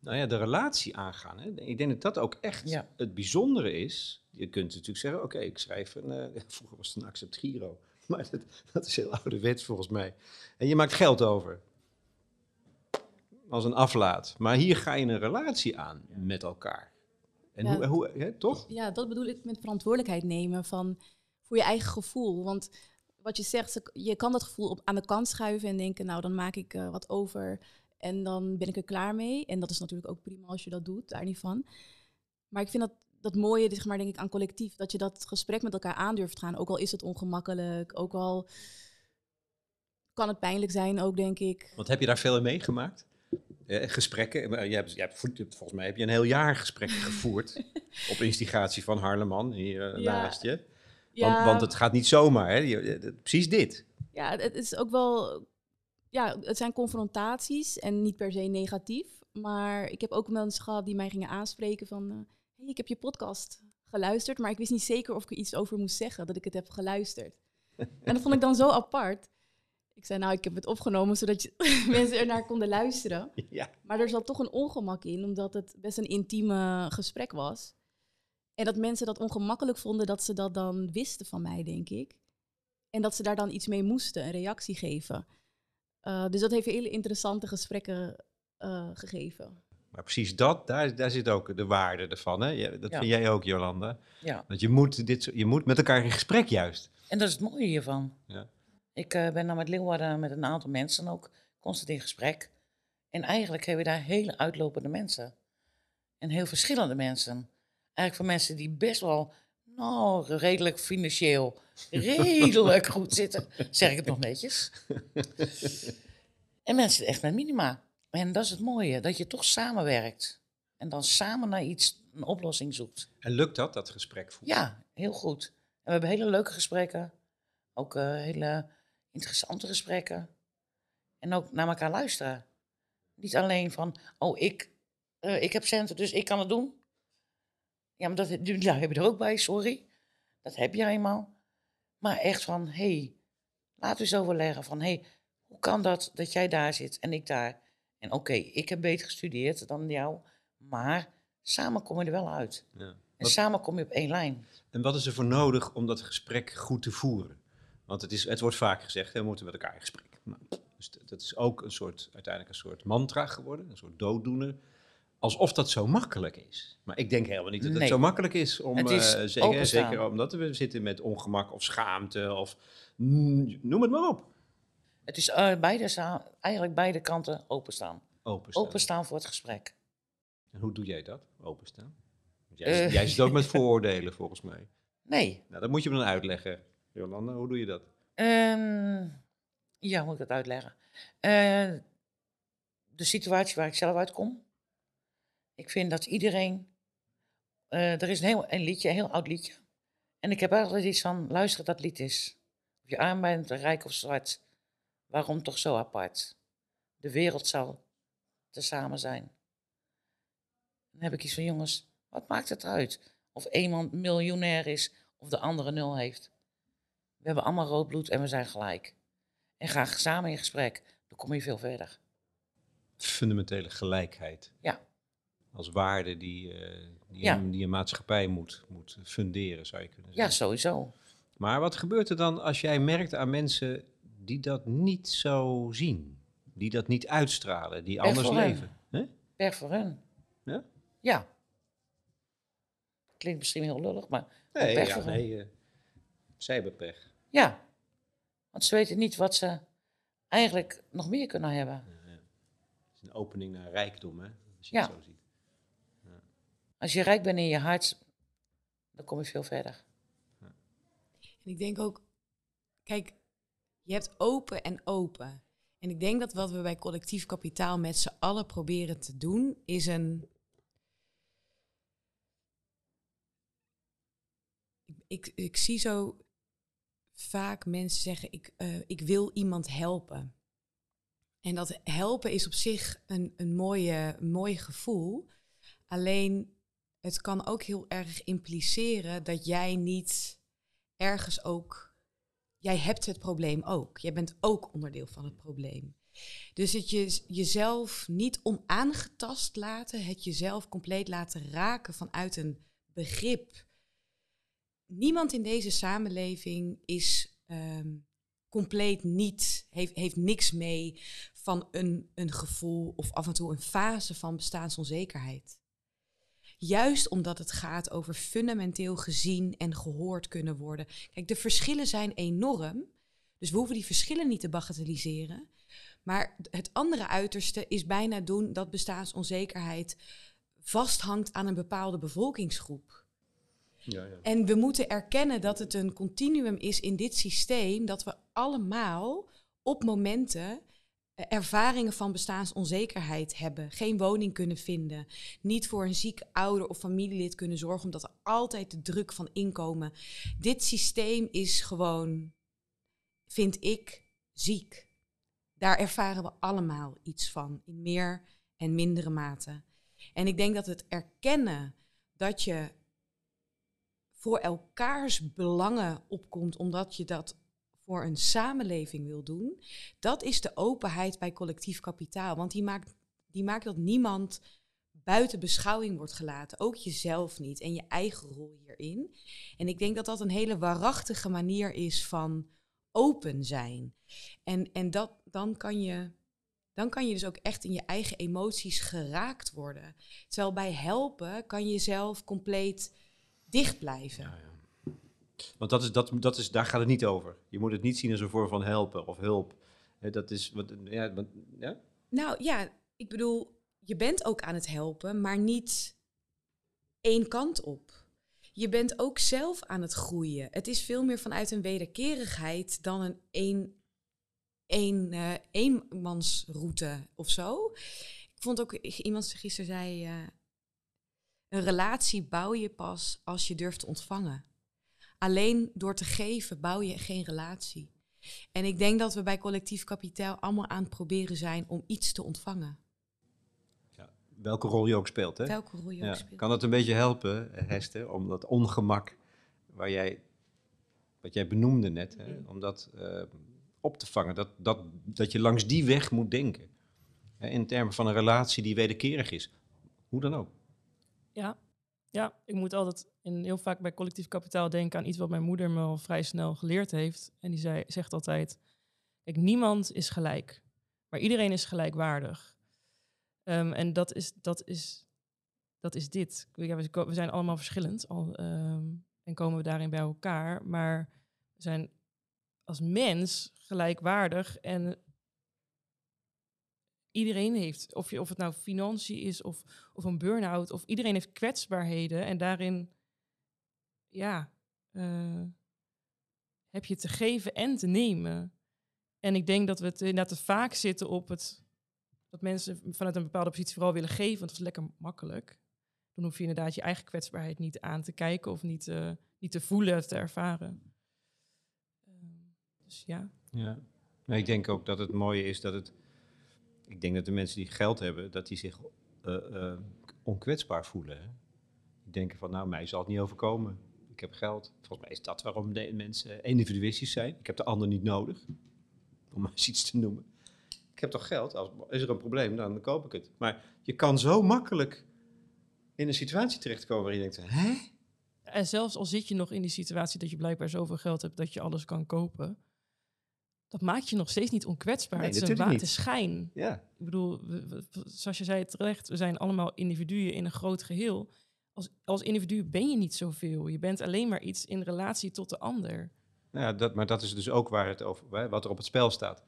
Speaker 1: Nou ja, de relatie aangaan. Hè? Ik denk dat dat ook echt
Speaker 3: Ja.
Speaker 1: het bijzondere is. Je kunt natuurlijk zeggen, oké, ik schrijf een... eh, vroeger was het een accept giro. Maar dat, dat is heel ouderwets volgens mij. En je maakt geld over. Als een aflaat. Maar hier ga je een relatie aan met elkaar. En
Speaker 2: Ja.
Speaker 1: hoe, hoe hè, toch?
Speaker 2: Ja, dat bedoel ik met verantwoordelijkheid nemen van voor je eigen gevoel. Want wat je zegt, ze- je kan dat gevoel op, aan de kant schuiven en denken, nou dan maak ik eh, wat over en dan ben ik er klaar mee. En dat is natuurlijk ook prima als je dat doet, daar niet van. Maar ik vind dat, dat mooie, zeg maar, denk ik, aan collectief, dat je dat gesprek met elkaar aandurft gaan. Ook al is het ongemakkelijk, ook al kan het pijnlijk zijn, ook denk ik.
Speaker 1: Want heb je daar veel in meegemaakt? Eh, gesprekken? Je hebt, je hebt, volgens mij heb je een heel jaar gesprekken gevoerd. op instigatie van Harleman hier eh,
Speaker 2: Ja.
Speaker 1: naast je. Want,
Speaker 2: Ja,
Speaker 1: want het gaat niet zomaar. Hè? Je- precies dit.
Speaker 2: Ja, het is ook wel. Ja, het zijn confrontaties en niet per se negatief. Maar ik heb ook mensen gehad die mij gingen aanspreken van... eh, hey, ik heb je podcast geluisterd, maar ik wist niet zeker of ik er iets over moest zeggen, dat ik het heb geluisterd. en dat vond ik dan zo apart. Ik zei, nou, ik heb het opgenomen zodat je, mensen ernaar konden luisteren.
Speaker 1: Ja.
Speaker 2: Maar er zat toch een ongemak in, omdat het best een intieme gesprek was. En dat mensen dat ongemakkelijk vonden dat ze dat dan wisten van mij, denk ik. En dat ze daar dan iets mee moesten, een reactie geven. Eh, dus dat heeft hele interessante gesprekken eh, gegeven.
Speaker 1: Maar precies dat, daar, daar zit ook de waarde ervan. Hè? Dat
Speaker 3: Ja.
Speaker 1: vind jij ook, Jolanda.
Speaker 3: Ja.
Speaker 1: Dat je moet, dit, je moet met elkaar in gesprek juist.
Speaker 3: En dat is het mooie hiervan.
Speaker 1: Ja.
Speaker 3: Ik eh, ben dan met Leeuwarden met een aantal mensen ook constant in gesprek. En eigenlijk hebben we daar hele uitlopende mensen. En heel verschillende mensen. Eigenlijk van mensen die best wel, nou, redelijk financieel, redelijk goed zitten. Zeg ik het nog netjes. en mensen echt met minima. En dat is het mooie, dat je toch samenwerkt. En dan samen naar iets, een oplossing zoekt.
Speaker 1: En lukt dat, dat gesprek voeren?
Speaker 3: Ja, heel goed. En we hebben hele leuke gesprekken. Ook eh, hele interessante gesprekken. En ook naar elkaar luisteren. Niet alleen van, oh, ik, eh, ik heb centen, dus ik kan het doen. Ja, maar dat, daar heb je er ook bij, sorry. Dat heb je eenmaal. Maar echt van, hé, hey, laten we eens overleggen van, hé, hey, hoe kan dat dat jij daar zit en ik daar? En oké, ik heb beter gestudeerd dan jou, maar samen kom je er wel uit.
Speaker 1: Ja.
Speaker 3: En
Speaker 1: Wat-
Speaker 3: samen kom je op één lijn.
Speaker 1: En wat is er voor nodig om dat gesprek goed te voeren? Want het, is, het wordt vaak gezegd, hè, we moeten met elkaar in gesprek. Nou, dus dat is ook een soort, uiteindelijk een soort mantra geworden, een soort dooddoener. Alsof dat zo makkelijk is. Maar ik denk helemaal niet dat het
Speaker 3: Nee.
Speaker 1: zo makkelijk is. Om,
Speaker 3: Het is
Speaker 1: eh, zeker, omdat we zitten met ongemak of schaamte of mm, noem het maar op.
Speaker 3: Het is eh, beide, eigenlijk beide kanten openstaan.
Speaker 1: Openstaan.
Speaker 3: Openstaan voor het gesprek.
Speaker 1: En hoe doe jij dat? Openstaan? Jij,
Speaker 3: Eh.
Speaker 1: jij zit ook met vooroordelen volgens mij.
Speaker 3: Nee.
Speaker 1: Nou, dat moet je me dan uitleggen. Jolanda, hoe doe je dat?
Speaker 3: Ehm, ja, hoe moet ik dat uitleggen? De situatie waar ik zelf uitkom. Ik vind dat iedereen. eh, er is een, heel, een liedje, een heel oud liedje. En ik heb altijd iets van: luister, dat lied is. Of je arm bent, rijk of zwart. Waarom toch zo apart? De wereld zal tezamen zijn. Dan heb ik iets van: jongens, wat maakt het uit? Of iemand miljonair is of de andere nul heeft. We hebben allemaal rood bloed en we zijn gelijk. En ga samen in gesprek, dan kom je veel verder.
Speaker 1: Fundamentele gelijkheid.
Speaker 3: Ja.
Speaker 1: Als waarde die, eh, die,
Speaker 3: Ja.
Speaker 1: een, die een maatschappij moet, moet funderen, zou je kunnen
Speaker 3: Ja,
Speaker 1: zeggen.
Speaker 3: sowieso.
Speaker 1: Maar wat gebeurt er dan als jij merkt aan mensen die dat niet zo zien? Die dat niet uitstralen, die anders leven? Hè?
Speaker 3: Per voor hun.
Speaker 1: Ja?
Speaker 3: Ja. Klinkt misschien heel lullig, maar
Speaker 1: Nee,
Speaker 3: pech
Speaker 1: ja,
Speaker 3: voor
Speaker 1: nee eh, zij hebben pech.
Speaker 3: ja. Want ze weten niet wat ze eigenlijk nog meer kunnen hebben.
Speaker 1: Het is een opening naar rijkdom, hè? als je
Speaker 3: Ja.
Speaker 1: het zo ziet.
Speaker 3: Als je rijk bent in je hart, dan kom je veel verder.
Speaker 5: En ik denk ook, kijk, je hebt open en open. En ik denk dat wat we bij collectief kapitaal met z'n allen proberen te doen, is een. Ik, ik, zie zo vaak mensen zeggen: ik, eh, ik wil iemand helpen. En dat helpen is op zich een, een, mooie, een mooi gevoel. Alleen het kan ook heel erg impliceren dat jij niet ergens ook. Jij hebt het probleem ook. Jij bent ook onderdeel van het probleem. Dus het je, jezelf niet onaangetast laten, het jezelf compleet laten raken vanuit een begrip. Niemand in deze samenleving is ehm, compleet niet, heeft, heeft niks mee van een, een gevoel of af en toe een fase van bestaansonzekerheid. Juist omdat het gaat over fundamenteel gezien en gehoord kunnen worden. Kijk, de verschillen zijn enorm. Dus we hoeven die verschillen niet te bagatelliseren. Maar het andere uiterste is bijna doen dat bestaansonzekerheid vasthangt aan een bepaalde bevolkingsgroep.
Speaker 1: Ja, ja.
Speaker 5: En we moeten erkennen dat het een continuum is in dit systeem, dat we allemaal op momenten ervaringen van bestaansonzekerheid hebben, geen woning kunnen vinden, niet voor een ziek ouder of familielid kunnen zorgen, omdat er altijd de druk van inkomen. Dit systeem is gewoon, vind ik, ziek. Daar ervaren we allemaal iets van, in meer en mindere mate. En ik denk dat het erkennen dat je voor elkaars belangen opkomt, omdat je dat voor een samenleving wil doen, dat is de openheid bij collectief kapitaal. Want die maakt, die maakt dat niemand buiten beschouwing wordt gelaten, ook jezelf niet en je eigen rol hierin. En ik denk dat dat een hele waarachtige manier is van open zijn. En, en dat, dan, kan je, dan kan je dus ook echt in je eigen emoties geraakt worden. Terwijl bij helpen kan je zelf compleet dicht blijven.
Speaker 1: Ja. Want dat is, dat, dat is, daar gaat het niet over. Je moet het niet zien als een vorm van helpen of hulp. Dat is wat, ja, ja?
Speaker 5: Nou ja, ik bedoel, je bent ook aan het helpen, maar niet één kant op. Je bent ook zelf aan het groeien. Het is veel meer vanuit een wederkerigheid dan een één, één, eh, eenmansroute of zo. Ik vond ook, iemand gisteren zei, eh, een relatie bouw je pas als je durft te ontvangen. Alleen door te geven bouw je geen relatie. En ik denk dat we bij collectief kapitaal allemaal aan het proberen zijn om iets te ontvangen.
Speaker 1: Welke rol je ook speelt. Hè?
Speaker 5: Welke rol je
Speaker 1: Ja.
Speaker 5: ook speelt.
Speaker 1: Kan het een beetje helpen, Hester, om dat ongemak waar jij, wat jij benoemde net, hè, om dat eh, op te vangen? Dat, dat, dat je langs die weg moet denken. Hè, in termen van een relatie die wederkerig is. Hoe dan ook.
Speaker 4: Ja. Ja, ik moet altijd in, heel vaak bij collectief kapitaal denken aan iets wat mijn moeder me al vrij snel geleerd heeft. En die zei, zegt altijd, kijk, niemand is gelijk, maar iedereen is gelijkwaardig. Ehm, en dat is, dat is, dat is dit. We zijn allemaal verschillend al, ehm, en komen we daarin bij elkaar, maar we zijn als mens gelijkwaardig en iedereen heeft, of, je, of het nou financiën is of, of een burn-out, of iedereen heeft kwetsbaarheden en daarin, ja, uh, heb je te geven en te nemen. En ik denk dat we het inderdaad te vaak zitten op het, dat mensen vanuit een bepaalde positie vooral willen geven, want dat is lekker makkelijk. Dan hoef je inderdaad je eigen kwetsbaarheid niet aan te kijken of niet, uh, niet te voelen, te ervaren. Uh, dus ja.
Speaker 1: Ja, maar ik denk ook dat het mooie is dat het ik denk dat de mensen die geld hebben, dat die zich uh, onkwetsbaar voelen. Die denken van, nou, mij zal het niet overkomen. Ik heb geld. Volgens mij is dat waarom de mensen individualistisch zijn. Ik heb de ander niet nodig, om maar eens iets te noemen. Ik heb toch geld? Als, is er een probleem, dan koop ik het. Maar je kan zo makkelijk in een situatie terechtkomen waar je denkt, hè?
Speaker 4: En zelfs al zit je nog in die situatie dat je blijkbaar zoveel geld hebt dat je alles kan kopen, dat maakt je nog steeds niet onkwetsbaar.
Speaker 1: Nee,
Speaker 4: het is een
Speaker 1: natuurlijk
Speaker 4: wa- het is schijn.
Speaker 1: Ja,
Speaker 4: Ik bedoel, we- we- zoals je zei terecht, we zijn allemaal individuen in een groot geheel. Als, als individu ben je niet zoveel. Je bent alleen maar iets in relatie tot de ander.
Speaker 1: Nou ja dat, maar dat is dus ook waar het over, wat er op het spel staat.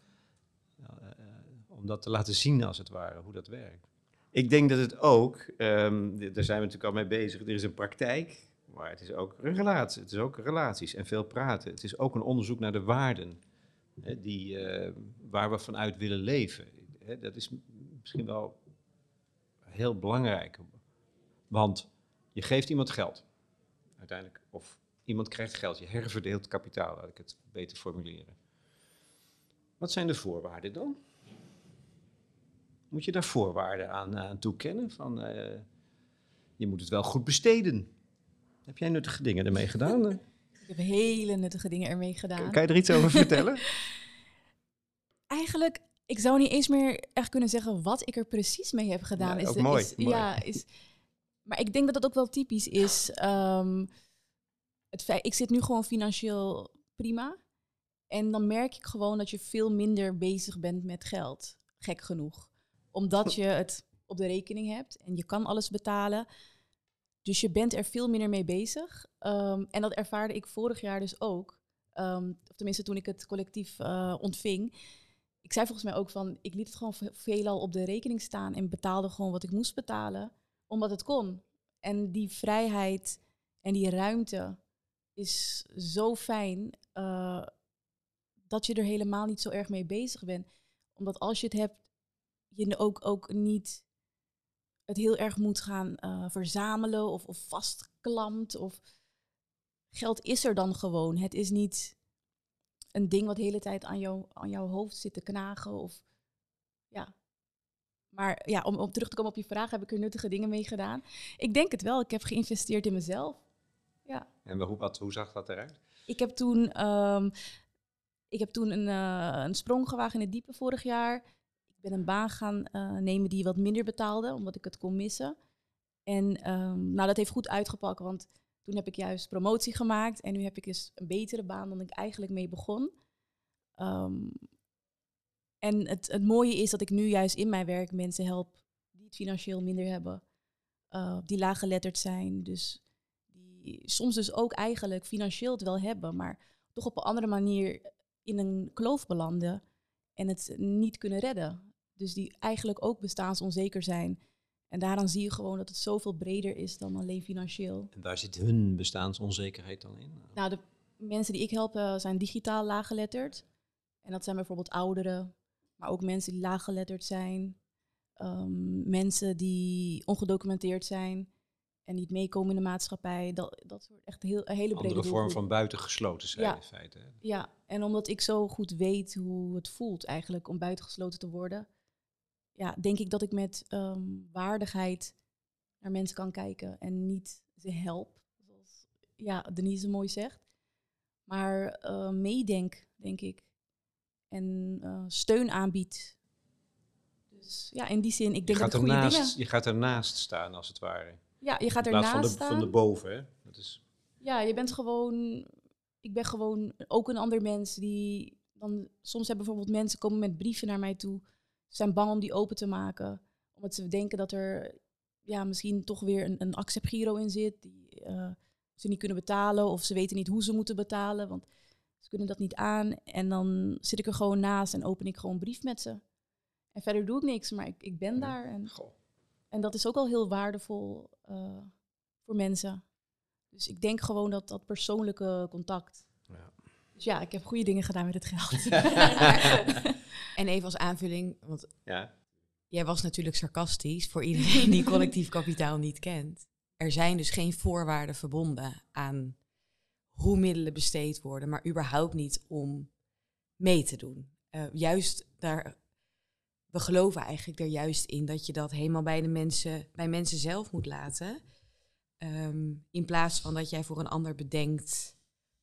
Speaker 1: Nou, eh, om dat te laten zien, als het ware, hoe dat werkt. Ik denk dat het ook, d- daar zijn we natuurlijk al mee bezig, er is een praktijk, maar het is ook een relatie, het is ook relaties en veel praten. Het is ook een onderzoek naar de waarden die, eh, waar we vanuit willen leven. Dat is misschien wel heel belangrijk, want je geeft iemand geld, uiteindelijk, of iemand krijgt geld, je herverdeelt kapitaal, laat ik het beter formuleren. Wat zijn de voorwaarden dan? Moet je daar voorwaarden aan, aan toekennen? Van, eh, je moet het wel goed besteden. Heb jij nuttige dingen ermee gedaan?
Speaker 2: Ik heb hele nuttige dingen ermee gedaan.
Speaker 1: kan je er iets over vertellen?
Speaker 2: Eigenlijk, ik zou niet eens meer echt kunnen zeggen wat ik er precies mee heb gedaan.
Speaker 1: Ja,
Speaker 2: is de-
Speaker 1: mooi,
Speaker 2: is-
Speaker 1: mooi.
Speaker 2: Ja, is, maar ik denk dat dat ook wel typisch is. Ehm, het feit, ik zit nu gewoon financieel prima. En dan merk ik gewoon dat je veel minder bezig bent met geld. Gek genoeg. Omdat je het op de rekening hebt en je kan alles betalen. Dus je bent er veel minder mee bezig. Ehm, en dat ervaarde ik vorig jaar dus ook. Ehm, of tenminste toen ik het collectief eh, ontving. Ik zei volgens mij ook van, ik liet het gewoon ve- veelal op de rekening staan en betaalde gewoon wat ik moest betalen, omdat het kon. En die vrijheid en die ruimte is zo fijn eh, dat je er helemaal niet zo erg mee bezig bent. Omdat als je het hebt, je ook, ook niet het heel erg moet gaan eh, verzamelen of, of vastklampt. Of geld is er dan gewoon. Het is niet een ding wat de hele tijd aan, jou, aan jouw hoofd zit te knagen. Of, ja. Maar ja, om, om terug te komen op je vraag, heb ik er nuttige dingen mee gedaan? Ik denk het wel. Ik heb geïnvesteerd in mezelf. Ja.
Speaker 1: en hoe, wat, hoe zag dat eruit?
Speaker 2: Ik heb toen, ehm, ik heb toen een, eh, een sprong gewaagd in het diepe vorig jaar. Ik ben een baan gaan eh, nemen die wat minder betaalde, omdat ik het kon missen. En ehm, nou, dat heeft goed uitgepakt, want toen heb ik juist promotie gemaakt. En nu heb ik dus een betere baan dan ik eigenlijk mee begon. Ehm, en het, het mooie is dat ik nu juist in mijn werk mensen help die het financieel minder hebben. eh, die laaggeletterd zijn, dus die soms dus ook eigenlijk financieel het wel hebben, maar toch op een andere manier in een kloof belanden en het niet kunnen redden. Dus die eigenlijk ook bestaansonzeker zijn. En daaraan zie je gewoon dat het zoveel breder is dan alleen financieel.
Speaker 1: En waar zit hun bestaansonzekerheid dan in?
Speaker 2: Nou, de mensen die ik help eh, zijn digitaal laaggeletterd. En dat zijn bijvoorbeeld ouderen, maar ook mensen die laaggeletterd zijn. Ehm, mensen die ongedocumenteerd zijn en niet meekomen in de maatschappij. Dat, dat soort echt heel, een hele brede
Speaker 1: Andere vorm
Speaker 2: doelgroep.
Speaker 1: van buitengesloten zijn
Speaker 2: Ja.
Speaker 1: in feite. hè?
Speaker 2: Ja, en omdat ik zo goed weet hoe het voelt eigenlijk om buitengesloten te worden, ja, denk ik dat ik met ehm, waardigheid naar mensen kan kijken en niet ze help, zoals ja, Denise mooi zegt, maar eh, meedenk, denk ik, en eh, steun aanbied. Dus ja, in die zin, ik
Speaker 1: Je
Speaker 2: denk
Speaker 1: gaat,
Speaker 2: dat
Speaker 1: ernaast,
Speaker 2: dingen...
Speaker 1: je gaat ernaast staan, als het ware.
Speaker 2: Ja, je gaat ernaast
Speaker 1: van de,
Speaker 2: staan.
Speaker 1: van de boven, hè? Dat is,
Speaker 2: Ja, je bent gewoon. Ik ben gewoon ook een ander mens die. Dan, soms hebben bijvoorbeeld mensen komen met brieven naar mij toe. Zijn bang om die open te maken. Omdat ze denken dat er ja, misschien toch weer een, een acceptgiro in zit. Die eh, ze niet kunnen betalen. Of ze weten niet hoe ze moeten betalen. Want ze kunnen dat niet aan. En dan zit ik er gewoon naast en open ik gewoon een brief met ze. En verder doe ik niks, maar ik, ik ben daar. En,
Speaker 1: goh.
Speaker 2: en dat is ook al heel waardevol eh, voor mensen. Dus ik denk gewoon dat dat persoonlijke contact.
Speaker 1: Ja.
Speaker 2: Dus ja, ik heb goede dingen gedaan met het geld.
Speaker 5: En even als aanvulling, want
Speaker 1: Ja,
Speaker 5: jij was natuurlijk sarcastisch voor iedereen die collectief kapitaal niet kent. Er zijn dus geen voorwaarden verbonden aan hoe middelen besteed worden, maar überhaupt niet om mee te doen. Eh, juist daar, we geloven eigenlijk er juist in dat je dat helemaal bij de mensen, bij mensen zelf moet laten. Ehm, in plaats van dat jij voor een ander bedenkt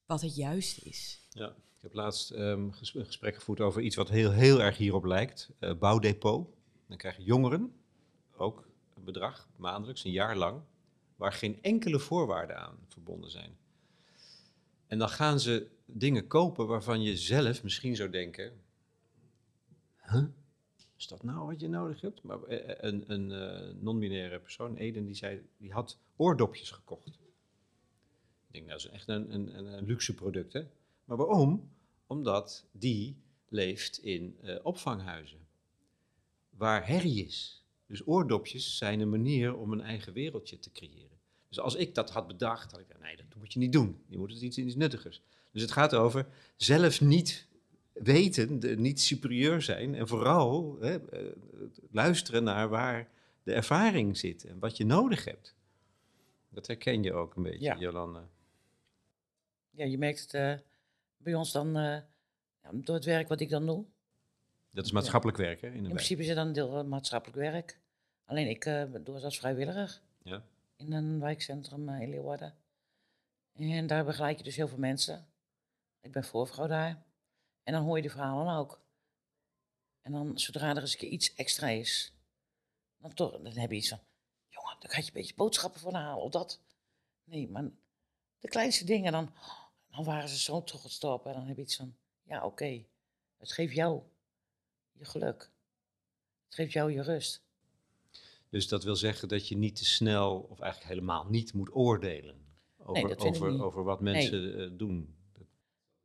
Speaker 5: wat het juist is.
Speaker 1: ja. Ik heb laatst ges- een gesprek gevoerd over iets wat heel, heel erg hierop lijkt. eh, bouwdepot. Dan krijgen jongeren ook een bedrag, maandelijks, een jaar lang, waar geen enkele voorwaarden aan verbonden zijn. En dan gaan ze dingen kopen waarvan je zelf misschien zou denken, huh? is dat nou wat je nodig hebt? Maar eh, een, een eh, non-binaire persoon, Eden, die zei, die had oordopjes gekocht. Denk, dat is echt een, een, een, luxe product, hè? Maar waarom? Omdat die leeft in eh, opvanghuizen, waar herrie is. Dus oordopjes zijn een manier om een eigen wereldje te creëren. Dus als ik dat had bedacht, had ik gezegd, nee, dat moet je niet doen. Je moet het iets, iets nuttigers. Dus het gaat over zelf niet weten, de- niet superieur zijn en vooral hè, eh, luisteren naar waar de ervaring zit en wat je nodig hebt. Dat herken je ook een beetje,
Speaker 3: Ja.
Speaker 1: Jolande.
Speaker 3: Ja, je merkt het eh, bij ons dan eh, door het werk wat ik dan doe.
Speaker 1: Dat is maatschappelijk werk, hè, in
Speaker 3: principe is het dan deel van maatschappelijk werk. Alleen ik eh, doe het als vrijwilliger
Speaker 1: Ja.
Speaker 3: in een wijkcentrum eh, in Leeuwarden. En daar begeleid je dus heel veel mensen. Ik ben voorvrouw daar. En dan hoor je de verhalen ook. En dan, zodra er eens een keer iets extra is, dan, toch, dan heb je iets van, jongen, dan ga je een beetje boodschappen voor halen of dat. Nee, maar de kleinste dingen, dan, dan waren ze zo trots op. En dan heb je iets van, ja, oké, het geeft jou je geluk. Het geeft jou je rust.
Speaker 1: Dus dat wil zeggen dat je niet te snel, of eigenlijk helemaal niet moet oordelen over, over, over wat mensen eh, doen.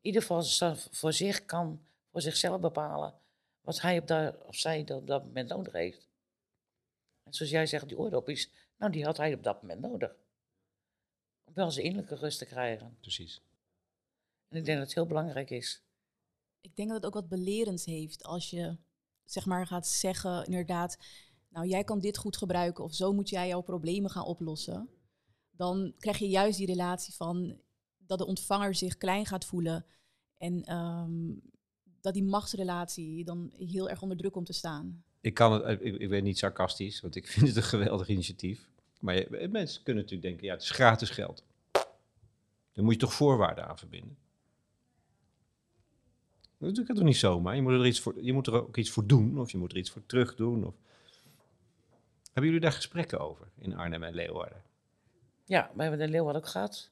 Speaker 3: ieder geval zo- voor zich kan, voor zichzelf bepalen wat hij op dat, of zij op dat moment nodig heeft. En zoals jij zegt, die oordopjes, nou die had hij op dat moment nodig. Om wel zijn innerlijke rust te krijgen.
Speaker 1: Precies.
Speaker 3: En ik denk dat het heel belangrijk is.
Speaker 2: ik denk dat het ook wat belerends heeft als je zeg maar gaat zeggen inderdaad, nou jij kan dit goed gebruiken of zo moet jij jouw problemen gaan oplossen. Dan krijg je juist die relatie van dat de ontvanger zich klein gaat voelen en ehm, dat die machtsrelatie dan heel erg onder druk komt te staan.
Speaker 1: Ik kan het, ik, ik ben niet sarcastisch, want ik vind het een geweldig initiatief. Maar je- mensen kunnen natuurlijk denken, ja, het is gratis geld. Dan moet je toch voorwaarden aan verbinden. Dat doe ik toch niet zomaar. Je moet, er iets voor, je moet er ook iets voor doen, of je moet er iets voor terug doen. Of... Hebben jullie daar gesprekken over in Arnhem en Leeuwarden?
Speaker 3: Ja, we hebben de Leeuwarden ook gehad.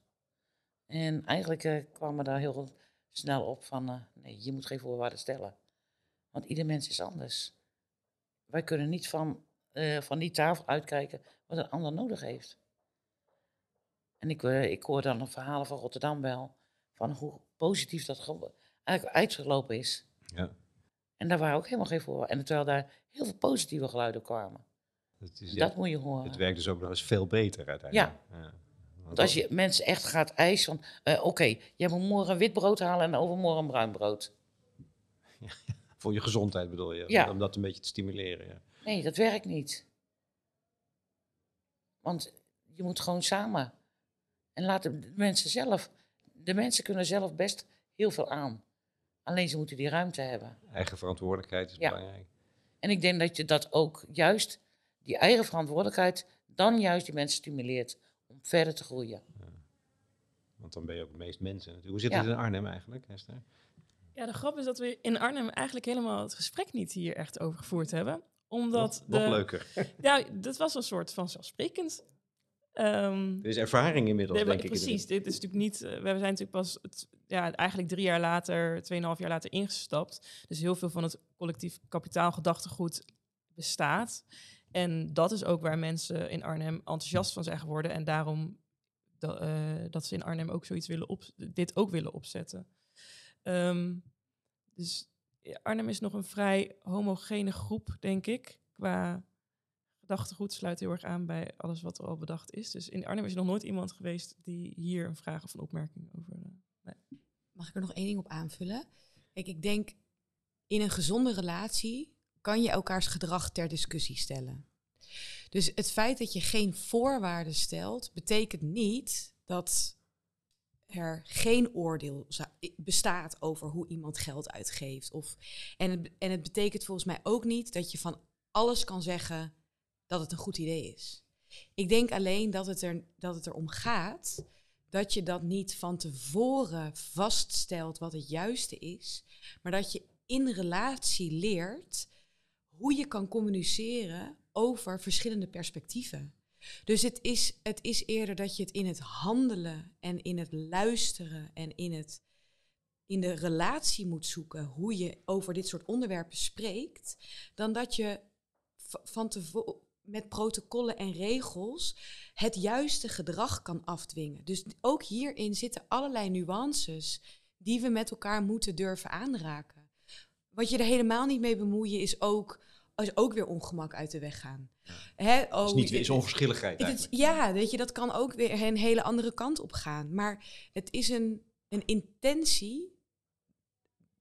Speaker 3: En eigenlijk eh, kwamen daar heel snel op van, eh, nee, je moet geen voorwaarden stellen. Want ieder mens is anders. Wij kunnen niet van, eh, van die tafel uitkijken wat een ander nodig heeft. En ik, ik hoor dan de verhalen van Rotterdam wel, van hoe positief dat eigenlijk uitgelopen is.
Speaker 1: Ja.
Speaker 3: En daar waren ook helemaal geen voorwaarden. En terwijl daar heel veel positieve geluiden kwamen.
Speaker 1: Het, is,
Speaker 3: Dat moet je horen.
Speaker 1: het werkt dus ook nog eens veel beter uiteindelijk. Ja.
Speaker 3: Want als je mensen echt gaat eisen van, eh, oké, jij moet morgen wit brood halen en overmorgen bruin brood.
Speaker 1: Voor je gezondheid bedoel je,
Speaker 3: Ja.
Speaker 1: om dat een beetje te stimuleren. Ja.
Speaker 3: Nee, dat werkt niet. Want je moet gewoon samen. En laten de mensen zelf, de mensen kunnen zelf best heel veel aan. Alleen ze moeten die ruimte hebben.
Speaker 1: Eigen verantwoordelijkheid is
Speaker 3: Ja.
Speaker 1: belangrijk.
Speaker 3: En ik denk dat je dat ook juist, die eigen verantwoordelijkheid, dan juist die mensen stimuleert om verder te groeien.
Speaker 1: Want dan ben je ook het meest mensen natuurlijk. Hoe zit
Speaker 3: Ja.
Speaker 1: het in Arnhem eigenlijk, Esther?
Speaker 4: Ja, de grap is dat we in Arnhem eigenlijk helemaal het gesprek niet hier echt over gevoerd hebben. Omdat
Speaker 1: nog, nog
Speaker 4: de,
Speaker 1: leuker.
Speaker 4: Ja, dat was een soort van zelfsprekend. Ehm,
Speaker 1: Er is ervaring inmiddels, denk ik.
Speaker 4: Precies, dit is natuurlijk niet. eh, we zijn natuurlijk pas het, ja, eigenlijk drie jaar later, tweeënhalf jaar later ingestapt. Dus heel veel van het collectief kapitaalgedachtegoed bestaat. En dat is ook waar mensen in Arnhem enthousiast van zijn geworden. En daarom da- eh, dat ze in Arnhem ook zoiets willen op, dit ook willen opzetten. Ehm, dus Arnhem is nog een vrij homogene groep, denk ik. Qua gedachtegoed sluit heel erg aan bij alles wat er al bedacht is. Dus in Arnhem is nog nooit iemand geweest die hier een vraag of een opmerking over. eh,
Speaker 5: Mag ik er nog één ding op aanvullen? Kijk, ik denk in een gezonde relatie kan je elkaars gedrag ter discussie stellen. Dus het feit dat je geen voorwaarden stelt, betekent niet dat er geen oordeel bestaat over hoe iemand geld uitgeeft. Of, en, het, en het betekent volgens mij ook niet dat je van alles kan zeggen dat het een goed idee is. Ik denk alleen dat het, er, dat het erom gaat dat je dat niet van tevoren vaststelt wat het juiste is, maar dat je in relatie leert hoe je kan communiceren over verschillende perspectieven. Dus het is, het is eerder dat je het in het handelen en in het luisteren en in, het, in de relatie moet zoeken hoe je over dit soort onderwerpen spreekt, dan dat je van tevoren met protocollen en regels het juiste gedrag kan afdwingen. Dus ook hierin zitten allerlei nuances die we met elkaar moeten durven aanraken. Wat je er helemaal niet mee bemoeien is ook, is ook weer ongemak uit de weg gaan. Hè,
Speaker 1: Het is,
Speaker 5: oh,
Speaker 1: niet, is onverschilligheid
Speaker 5: het ja, weet je, dat kan ook weer een hele andere kant op gaan. Maar het is een, een intentie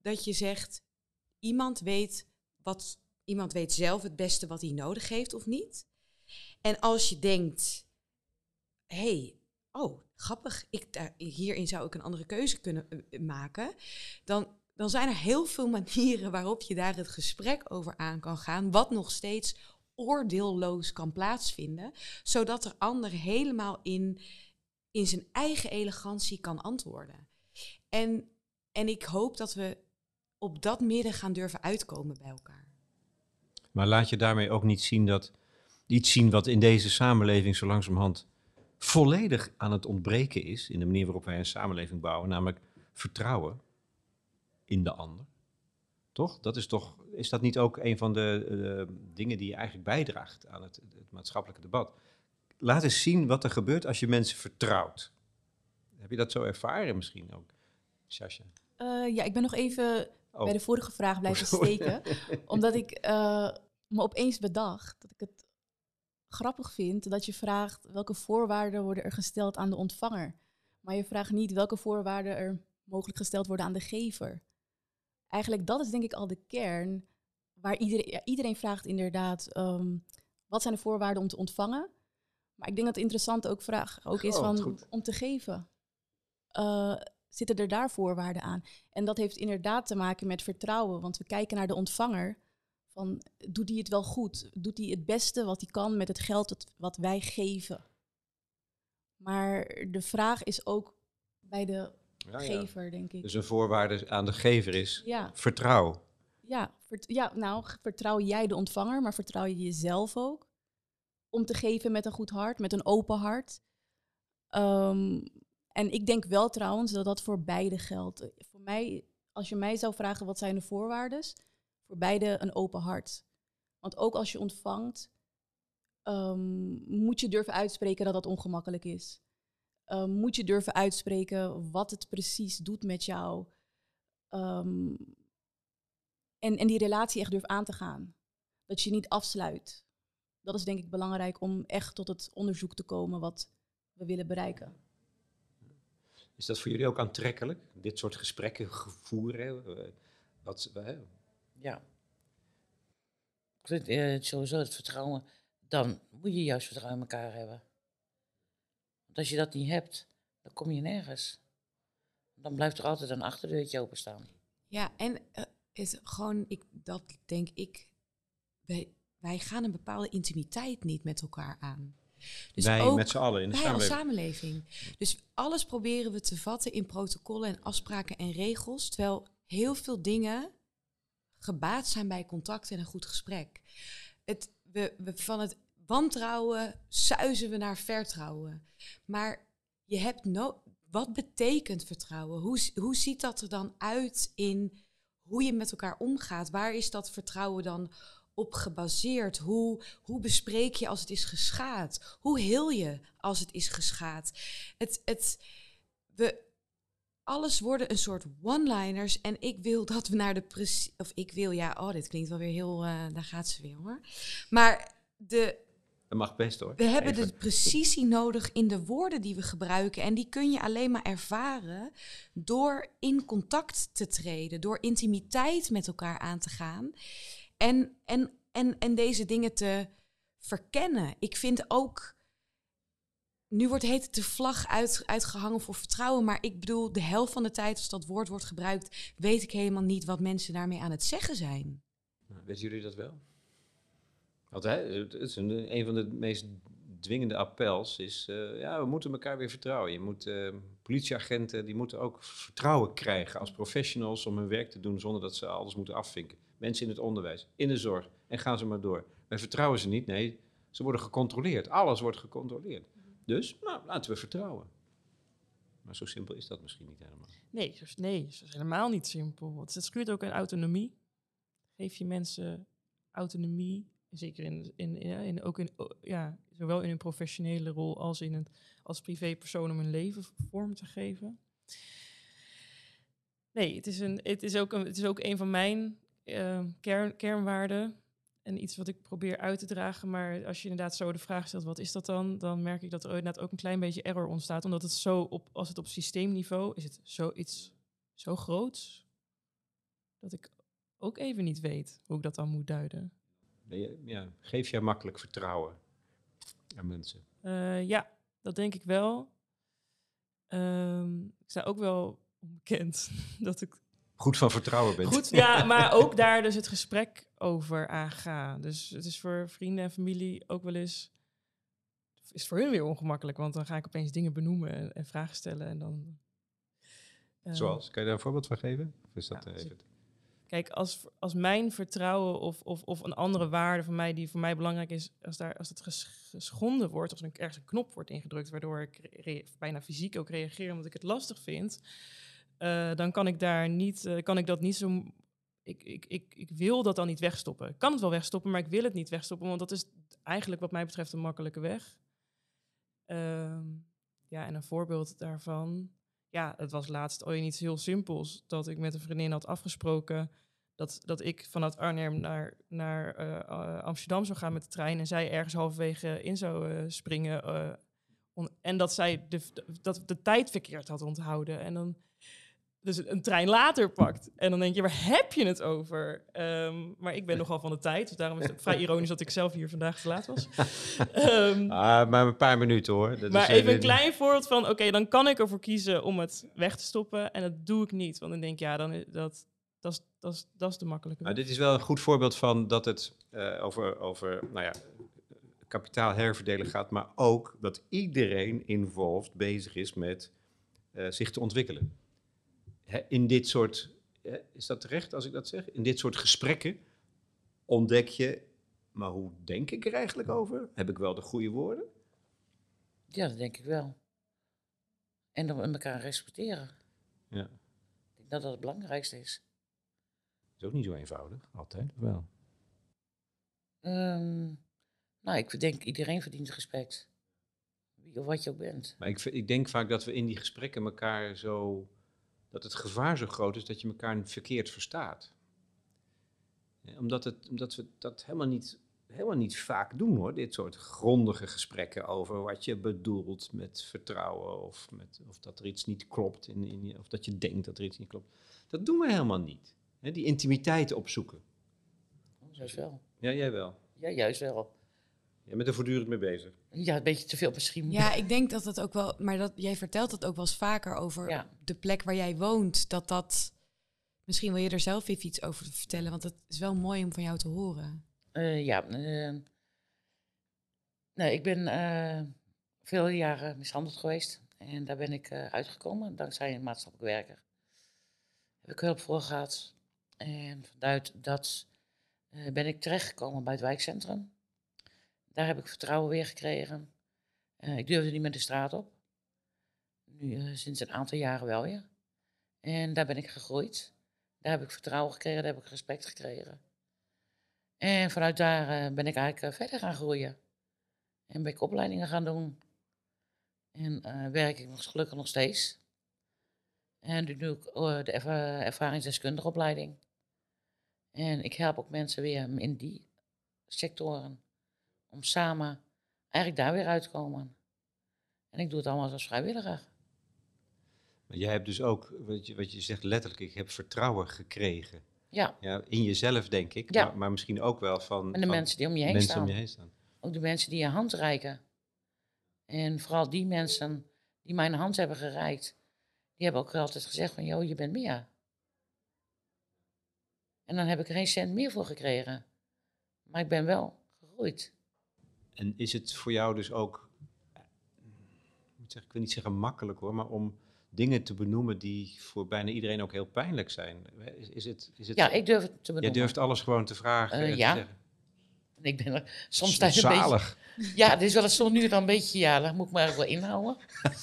Speaker 5: dat je zegt, iemand weet, wat, iemand weet zelf het beste wat hij nodig heeft of niet. En als je denkt, hey, oh, grappig, ik, daar- hierin zou ik een andere keuze kunnen eh, maken, dan, dan zijn er heel veel manieren waarop je daar het gesprek over aan kan gaan, wat nog steeds oordeelloos kan plaatsvinden, zodat de ander helemaal in, in zijn eigen elegantie kan antwoorden. En, en ik hoop dat we op dat midden gaan durven uitkomen bij elkaar.
Speaker 1: Maar laat je daarmee ook niet zien dat iets zien wat in deze samenleving zo langzamerhand volledig aan het ontbreken is in de manier waarop wij een samenleving bouwen, namelijk vertrouwen in de ander. Toch? Dat is toch, is dat niet ook een van de eh, dingen die je eigenlijk bijdraagt aan het, het maatschappelijke debat? Laat eens zien wat er gebeurt als je mensen vertrouwt. Heb je dat zo ervaren misschien ook, Sascha?
Speaker 2: Eh, ja, ik ben nog even
Speaker 1: Oh.
Speaker 2: bij de vorige vraag blijven
Speaker 1: Sorry.
Speaker 2: steken. omdat ik eh, me opeens bedacht dat ik het grappig vind dat je vraagt welke voorwaarden worden er gesteld aan de ontvanger. Maar je vraagt niet welke voorwaarden er mogelijk gesteld worden aan de gever. Eigenlijk dat is denk ik al de kern waar iedereen, ja, iedereen vraagt inderdaad ehm, wat zijn de voorwaarden om te ontvangen. Maar ik denk dat het interessant ook vraag ook is
Speaker 1: Oh,
Speaker 2: van om te geven. Eh, zitten er daar voorwaarden aan? En dat heeft inderdaad te maken met vertrouwen, want we kijken naar de ontvanger. Van, doet hij het wel goed? Doet hij het beste wat hij kan met het geld dat, wat wij geven? Maar de vraag is ook bij de
Speaker 1: Ja, ja.
Speaker 2: gever, denk ik.
Speaker 1: Dus een voorwaarde aan de gever is
Speaker 2: Ja,
Speaker 1: vertrouw.
Speaker 2: ja, vert- ja, nou, vertrouw jij de ontvanger, maar vertrouw je jezelf ook? Om te geven met een goed hart, met een open hart. Ehm, en ik denk wel trouwens dat dat voor beide geldt. Eh, Voor mij, als je mij zou vragen wat zijn de voorwaarden, voor beide een open hart. Want ook als je ontvangt, ehm, moet je durven uitspreken dat dat ongemakkelijk is. Ehm, moet je durven uitspreken wat het precies doet met jou. Ehm, en, en die relatie echt durft aan te gaan. Dat je niet afsluit. Dat is denk ik belangrijk om echt tot het onderzoek te komen wat we willen bereiken.
Speaker 1: Is dat voor jullie ook aantrekkelijk? Dit soort gesprekken voeren? eh, Wat, eh,
Speaker 3: Ja. Ik vind eh, sowieso het vertrouwen, dan moet je juist vertrouwen in elkaar hebben. Want als je dat niet hebt, dan kom je nergens. Dan blijft er altijd een achterdeurtje openstaan.
Speaker 5: Ja, en het gewoon, ik, dat denk ik, wij, wij gaan een bepaalde intimiteit niet met elkaar aan. Dus
Speaker 1: wij
Speaker 5: ook
Speaker 1: met z'n allen in de samenleving.
Speaker 5: samenleving. Dus alles proberen we te vatten in protocollen en afspraken en regels, terwijl heel veel dingen gebaat zijn bij contact en een goed gesprek. Het, we, we, van het wantrouwen suizen we naar vertrouwen. Maar je hebt no wat betekent vertrouwen? Hoe, hoe ziet dat er dan uit in hoe je met elkaar omgaat? Waar is dat vertrouwen dan op gebaseerd? Hoe, hoe bespreek je als het is geschaad? Hoe heel je als het is geschaad? Het, het, we, alles worden een soort one-liners. En ik wil dat we naar de precie... Of ik wil, ja, oh, dit klinkt wel weer heel... eh, daar gaat ze weer, hoor. Maar de,
Speaker 1: Dat mag best hoor.
Speaker 5: we hebben de precisie nodig in de woorden die we gebruiken. En die kun je alleen maar ervaren door in contact te treden, door intimiteit met elkaar aan te gaan. En, en, en, en deze dingen te verkennen. Ik vind ook. Nu wordt heet de vlag uit, uitgehangen voor vertrouwen. Maar ik bedoel, de helft van de tijd als dat woord wordt gebruikt, weet ik helemaal niet wat mensen daarmee aan het zeggen zijn.
Speaker 1: Nou, Weten jullie dat wel? Het is een, een van de meest dwingende appels is, eh, ja, we moeten elkaar weer vertrouwen. Je moet, eh, politieagenten, die moeten ook vertrouwen krijgen als professionals om hun werk te doen zonder dat ze alles moeten afvinken. Mensen in het onderwijs, in de zorg, en gaan ze maar door. Wij vertrouwen ze niet, nee, ze worden gecontroleerd. Alles wordt gecontroleerd. Dus, nou, laten we vertrouwen. Maar zo simpel is dat misschien niet helemaal.
Speaker 4: Nee, nee, het is helemaal niet simpel. Want het schuurt ook aan autonomie. Geef je mensen autonomie, zeker in, in, in, in- ook in, ja, zowel in hun professionele rol als in een, als privépersoon om hun leven vorm te geven. Nee, het is, een, het is, ook, een, het is ook een van mijn eh, kern, kernwaarden. En iets wat ik probeer uit te dragen. Maar als je inderdaad zo de vraag stelt, wat is dat dan? Dan merk ik dat er inderdaad ook een klein beetje error ontstaat. Omdat het zo op, als het op systeemniveau is het zoiets zo groots. Dat ik ook even niet weet hoe ik dat dan moet duiden.
Speaker 1: Ja, geef jij makkelijk vertrouwen aan mensen?
Speaker 4: Eh, ja, dat denk ik wel. Ehm, ik sta ook wel onbekend dat ik
Speaker 1: Goed van vertrouwen bent.
Speaker 4: Goed, ja, maar ook daar dus het gesprek over aanga. Dus het is voor vrienden en familie ook wel eens... is voor hun weer ongemakkelijk, want dan ga ik opeens dingen benoemen en, en vragen stellen en dan... eh,
Speaker 1: Zoals? Kan je daar een voorbeeld van geven? Of is dat
Speaker 4: Ja,
Speaker 1: eh,
Speaker 4: als
Speaker 1: even...
Speaker 4: Kijk, als, als mijn vertrouwen of, of, of een andere waarde van mij die voor mij belangrijk is, als, daar, als het ges- geschonden wordt, als er ergens een knop wordt ingedrukt, waardoor ik bijna fysiek ook reageer omdat ik het lastig vind, eh, dan kan ik daar niet, eh, kan ik dat niet zo. Ik, ik, ik, ik wil dat dan niet wegstoppen. Ik kan het wel wegstoppen, maar ik wil het niet wegstoppen, want dat is eigenlijk wat mij betreft een makkelijke weg. Ehm, ja, en een voorbeeld daarvan. Ja, het was laatst ooit iets heel simpels. Dat ik met een vriendin had afgesproken dat, dat ik vanuit Arnhem naar, naar eh, Amsterdam zou gaan met de trein. En zij ergens halverwege in zou springen. en dat zij de, dat de tijd verkeerd had onthouden. En dan dus een trein later pakt. En dan denk je, waar heb je het over? Ehm, maar ik ben nogal van de tijd. Dus daarom is het vrij ironisch dat ik zelf hier vandaag te laat was. Ehm,
Speaker 1: Ah, maar een paar minuten hoor. Dat
Speaker 4: maar
Speaker 1: is,
Speaker 4: even een klein voorbeeld van, oké, dan kan ik ervoor kiezen om het weg te stoppen. En dat doe ik niet. Want dan denk ik, ja, dan dat, dat, is, dat, is, dat is de makkelijke weg.
Speaker 1: dit is wel een goed voorbeeld van dat het eh, over, over nou ja, kapitaal herverdelen gaat, maar ook dat iedereen involved bezig is met eh, zich te ontwikkelen. Hè, in dit soort, is dat terecht als ik dat zeg? In dit soort gesprekken ontdek je, maar hoe denk ik er eigenlijk over? Heb ik wel de goede woorden?
Speaker 3: Ja, dat denk ik wel. En dan elkaar respecteren.
Speaker 1: Ja.
Speaker 3: Ik denk dat dat het belangrijkste is.
Speaker 1: is ook niet zo eenvoudig, altijd wel.
Speaker 3: Ehm, nou, ik denk iedereen verdient respect. Wie of wat je ook bent.
Speaker 1: Maar ik, ik denk vaak dat we in die gesprekken elkaar zo. Dat het gevaar zo groot is dat je elkaar verkeerd verstaat. Omdat, het, omdat we dat helemaal niet, helemaal niet vaak doen hoor. Dit soort grondige gesprekken over wat je bedoelt met vertrouwen. of, met, of dat er iets niet klopt. In, in, of dat je denkt dat er iets niet klopt. Dat doen we helemaal niet. Die intimiteit opzoeken.
Speaker 3: Juist wel.
Speaker 1: Ja, jij wel.
Speaker 3: Ja, juist wel.
Speaker 1: Jij bent er voortdurend mee bezig.
Speaker 3: Ja, een beetje te veel misschien.
Speaker 5: Ja, ik denk dat dat ook wel, maar dat, jij vertelt het ook wel eens vaker over
Speaker 3: Ja.
Speaker 5: de plek waar jij woont. Dat dat, misschien wil je er zelf even iets over vertellen, want het is wel mooi om van jou te horen.
Speaker 3: Eh, ja, eh, nee, ik ben eh, veel jaren mishandeld geweest. En daar ben ik eh, uitgekomen dankzij een maatschappelijk werker. Heb ik hulp voor gehad. En vanuit dat eh, ben ik terechtgekomen bij het wijkcentrum. Daar heb ik vertrouwen weer gekregen. Eh, ik durfde niet meer de straat op. Nu eh, sinds een aantal jaren wel, ja. En daar ben ik gegroeid. Daar heb ik vertrouwen gekregen, daar heb ik respect gekregen. En vanuit daar eh, ben ik eigenlijk verder gaan groeien. En ben ik opleidingen gaan doen. En werk ik nog gelukkig nog steeds. En nu doe ik de erva- ervaringsdeskundige opleiding. En ik help ook mensen weer in die sectoren. Om samen eigenlijk daar weer uit te komen. En ik doe het allemaal als vrijwilliger.
Speaker 1: Maar jij hebt dus ook, wat je, wat je zegt letterlijk, ik heb vertrouwen gekregen.
Speaker 3: Ja,
Speaker 1: Ja, in jezelf denk ik,
Speaker 3: Ja.
Speaker 1: maar, maar misschien ook wel van,
Speaker 3: en de
Speaker 1: van
Speaker 3: mensen die om je heen
Speaker 1: mensen
Speaker 3: staan.
Speaker 1: om je heen staan.
Speaker 3: Ook de mensen die je hand reiken. En vooral die mensen die mijn hand hebben gereikt, die hebben ook altijd gezegd van, joh, je bent meer. En dan heb ik er geen cent meer voor gekregen. Maar ik ben wel gegroeid.
Speaker 1: En is het voor jou dus ook, eh, ik moet zeggen, ik wil niet zeggen makkelijk hoor, maar om dingen te benoemen die voor bijna iedereen ook heel pijnlijk zijn. Is, is het, is het
Speaker 3: Ja, ik durf het te benoemen.
Speaker 1: durft alles gewoon te vragen en te
Speaker 3: ja.
Speaker 1: zeggen.
Speaker 3: En ik ben er soms tijd een beetje... Ja, dit is wel eens zo nu dan een beetje, ja, daar moet ik me ook wel inhouden.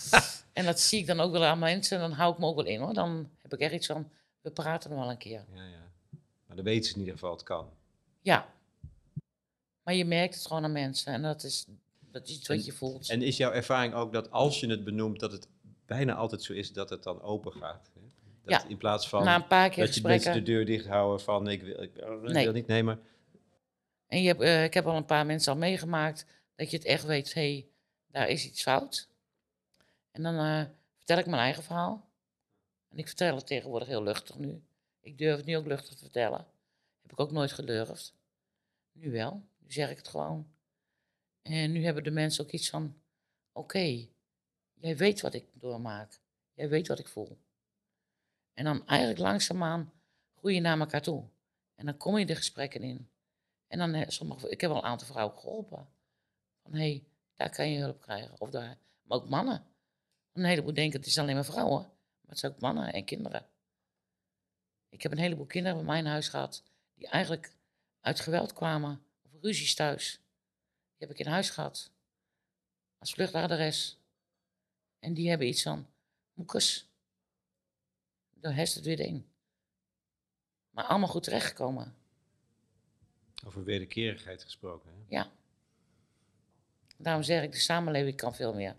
Speaker 3: en dat zie ik dan ook wel aan mensen, dan hou ik me ook wel in hoor. Dan heb ik echt iets van, we praten er wel een keer.
Speaker 1: Ja, ja. Maar dan weten ze in ieder geval, het kan.
Speaker 3: Ja. Maar je merkt het gewoon aan mensen en dat is, dat is iets wat je voelt.
Speaker 1: En is jouw ervaring ook dat als je het benoemt, dat het bijna altijd zo is dat het dan open gaat? Hè? Dat
Speaker 3: Ja.
Speaker 1: In plaats van
Speaker 3: Na een paar keer
Speaker 1: dat je mensen de deur dicht houden van ik wil, ik, wil- ik
Speaker 3: Nee.
Speaker 1: wil niet nemen.
Speaker 3: En je hebt, eh, ik heb al een paar mensen al meegemaakt dat je het echt weet, hé, hey, daar is iets fout. En dan eh, vertel ik mijn eigen verhaal. En ik vertel het tegenwoordig heel luchtig nu. Ik durf het nu ook luchtig te vertellen. Heb ik ook nooit gedurfd. Nu wel. Nu zeg ik het gewoon. En nu hebben de mensen ook iets van, oké, jij weet wat ik doormaak. Jij weet wat ik voel. En dan eigenlijk langzaamaan groei je naar elkaar toe. En dan kom je de gesprekken in. En dan, sommige, ik heb al een aantal vrouwen geholpen. Van, hé, hey, daar kan je hulp krijgen. Of daar, maar ook mannen. Een heleboel denken, het is alleen maar vrouwen. Maar het zijn ook mannen en kinderen. Ik heb een heleboel kinderen bij mijn huis gehad... die eigenlijk uit geweld kwamen. Ruzies thuis. Die heb ik in huis gehad. Als vluchtadres. En die hebben iets van... Moekes. Daar heeft het weer in. Maar allemaal goed terechtgekomen.
Speaker 1: Over wederkerigheid gesproken. Hè?
Speaker 3: Ja. Daarom zeg ik, de samenleving kan veel meer.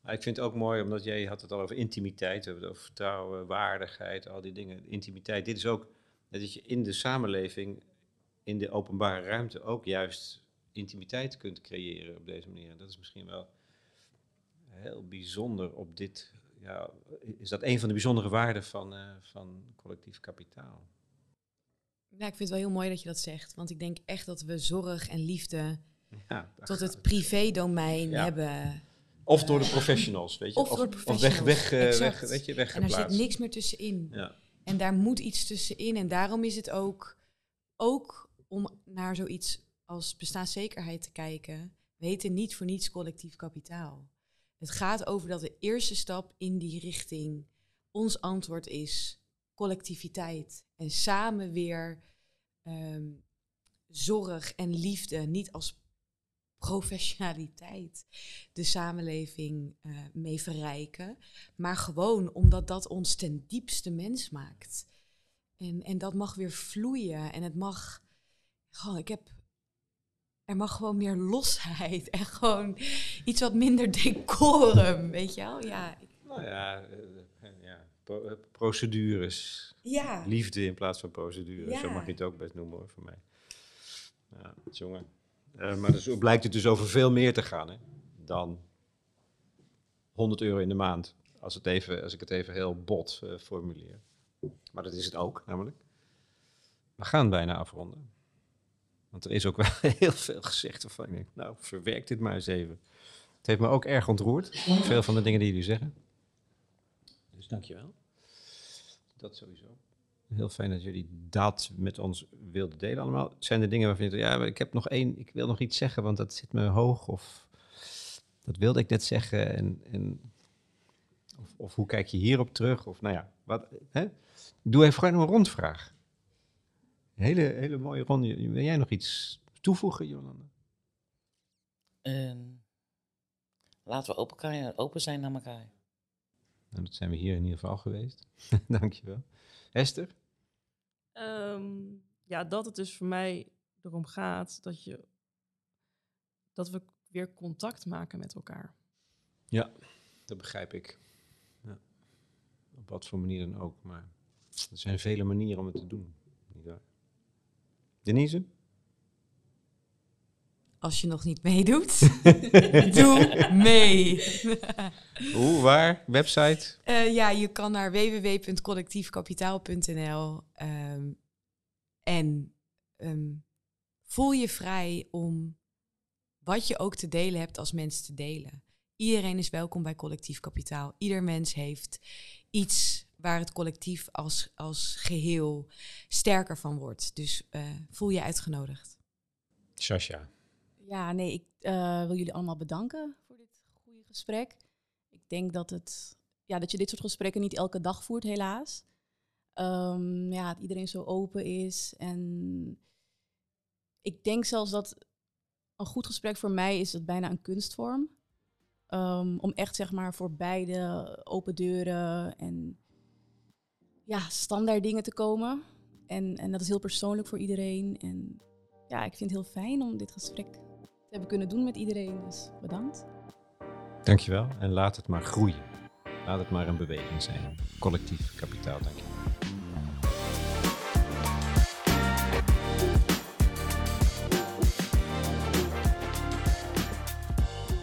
Speaker 1: Maar ik vind het ook mooi, omdat jij had het al over intimiteit, we hebben het over vertrouwen, waardigheid, al die dingen. Intimiteit, dit is ook dat je in de samenleving, in de openbare ruimte ook juist intimiteit kunt creëren op deze manier. Dat is misschien wel heel bijzonder op dit, ja, is dat een van de bijzondere waarden van, eh, van collectief kapitaal?
Speaker 5: Ja, ik vind het wel heel mooi dat je dat zegt. Want ik denk echt dat we zorg en liefde
Speaker 1: Ja,
Speaker 5: tot het privé-domein
Speaker 1: Ja.
Speaker 5: hebben.
Speaker 1: Of door de professionals, weet je?
Speaker 5: Of door de
Speaker 1: Of weg, weg, eh, weg, weet je,
Speaker 5: En daar zit niks meer tussenin.
Speaker 1: Ja.
Speaker 5: En daar moet iets tussenin. En daarom is het ook, ook om naar zoiets als bestaanszekerheid te kijken, weten niet voor niets collectief kapitaal. Het gaat over dat de eerste stap in die richting ons antwoord is collectiviteit. En samen weer ehm, zorg en liefde, niet als professionaliteit, de samenleving eh, mee verrijken. Maar gewoon omdat dat ons ten diepste mens maakt. En, en dat mag weer vloeien. En het mag. Gewoon, ik heb. Er mag gewoon meer losheid. En gewoon iets wat minder decorum. Weet je wel? Ja.
Speaker 1: Nou ja, eh, ja eh, procedures.
Speaker 5: Ja.
Speaker 1: Liefde in plaats van procedure. Zo
Speaker 5: Ja.
Speaker 1: mag je het ook best noemen hoor, voor mij. Ja, jongen. Eh, maar dus, blijkt het dus over veel meer te gaan hè, dan 100 euro in de maand. Als, het even, als ik het even heel bot eh, formuleer. Maar dat is het ook, namelijk. We gaan bijna afronden. Want er is ook wel heel veel gezegd waarvan ik denk, nou, verwerk dit maar eens even. Het heeft me ook erg ontroerd, veel van de dingen die jullie zeggen. Dus dankjewel. Dat sowieso. Heel fijn dat jullie dat met ons wilden delen allemaal. Zijn er dingen waarvan je denkt, ja, ik heb nog één, ik wil nog iets zeggen, want dat zit me hoog. Of dat wilde ik net zeggen. En, en, of, of hoe kijk je hierop terug? Of nou ja, wat, hè? Ik doe even gewoon een rondvraag. Een hele, hele mooie ronde. Wil jij nog iets toevoegen, Jolanda?
Speaker 3: En laten we open, kan- open zijn naar elkaar.
Speaker 1: Nou, dat zijn we hier in ieder geval geweest. Dankjewel. Esther?
Speaker 4: Ehm, ja, dat het dus voor mij erom gaat dat, je, dat we weer contact maken met elkaar.
Speaker 1: Ja, dat begrijp ik. Ja. Op wat voor manier dan ook. Maar er zijn vele manieren om het te doen. Denise?
Speaker 5: Als je nog niet meedoet, doe mee.
Speaker 1: Hoe, waar? Website?
Speaker 5: Eh, ja, je kan naar www.collectiefkapitaal.nl ehm, en ehm, voel je vrij om wat je ook te delen hebt als mens te delen. Iedereen is welkom bij Collectief Kapitaal. Ieder mens heeft iets waar het collectief als, als geheel sterker van wordt. Dus eh, voel je uitgenodigd.
Speaker 1: Sasha.
Speaker 2: Ja, nee, ik eh, wil jullie allemaal bedanken voor dit goede gesprek. Ik denk dat, het, ja, dat je dit soort gesprekken niet elke dag voert, helaas. Ehm, ja, dat iedereen zo open is. En ik denk zelfs dat een goed gesprek voor mij is het bijna een kunstvorm. Ehm, om echt zeg maar voor beide open deuren en ja, standaard dingen te komen. En, en dat is heel persoonlijk voor iedereen. En ja, ik vind het heel fijn om dit gesprek te hebben kunnen doen met iedereen. Dus bedankt.
Speaker 1: Dankjewel. En laat het maar groeien. Laat het maar een beweging zijn. Collectief kapitaal, dank je.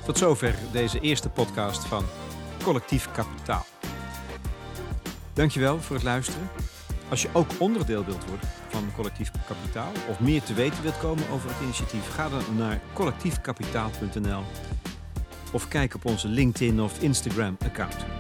Speaker 1: Tot zover deze eerste podcast van Collectief Kapitaal. Dankjewel voor het luisteren. Als je ook onderdeel wilt worden van Collectief Kapitaal of meer te weten wilt komen over het initiatief, ga dan naar collectiefkapitaal.nl of kijk op onze LinkedIn of Instagram account.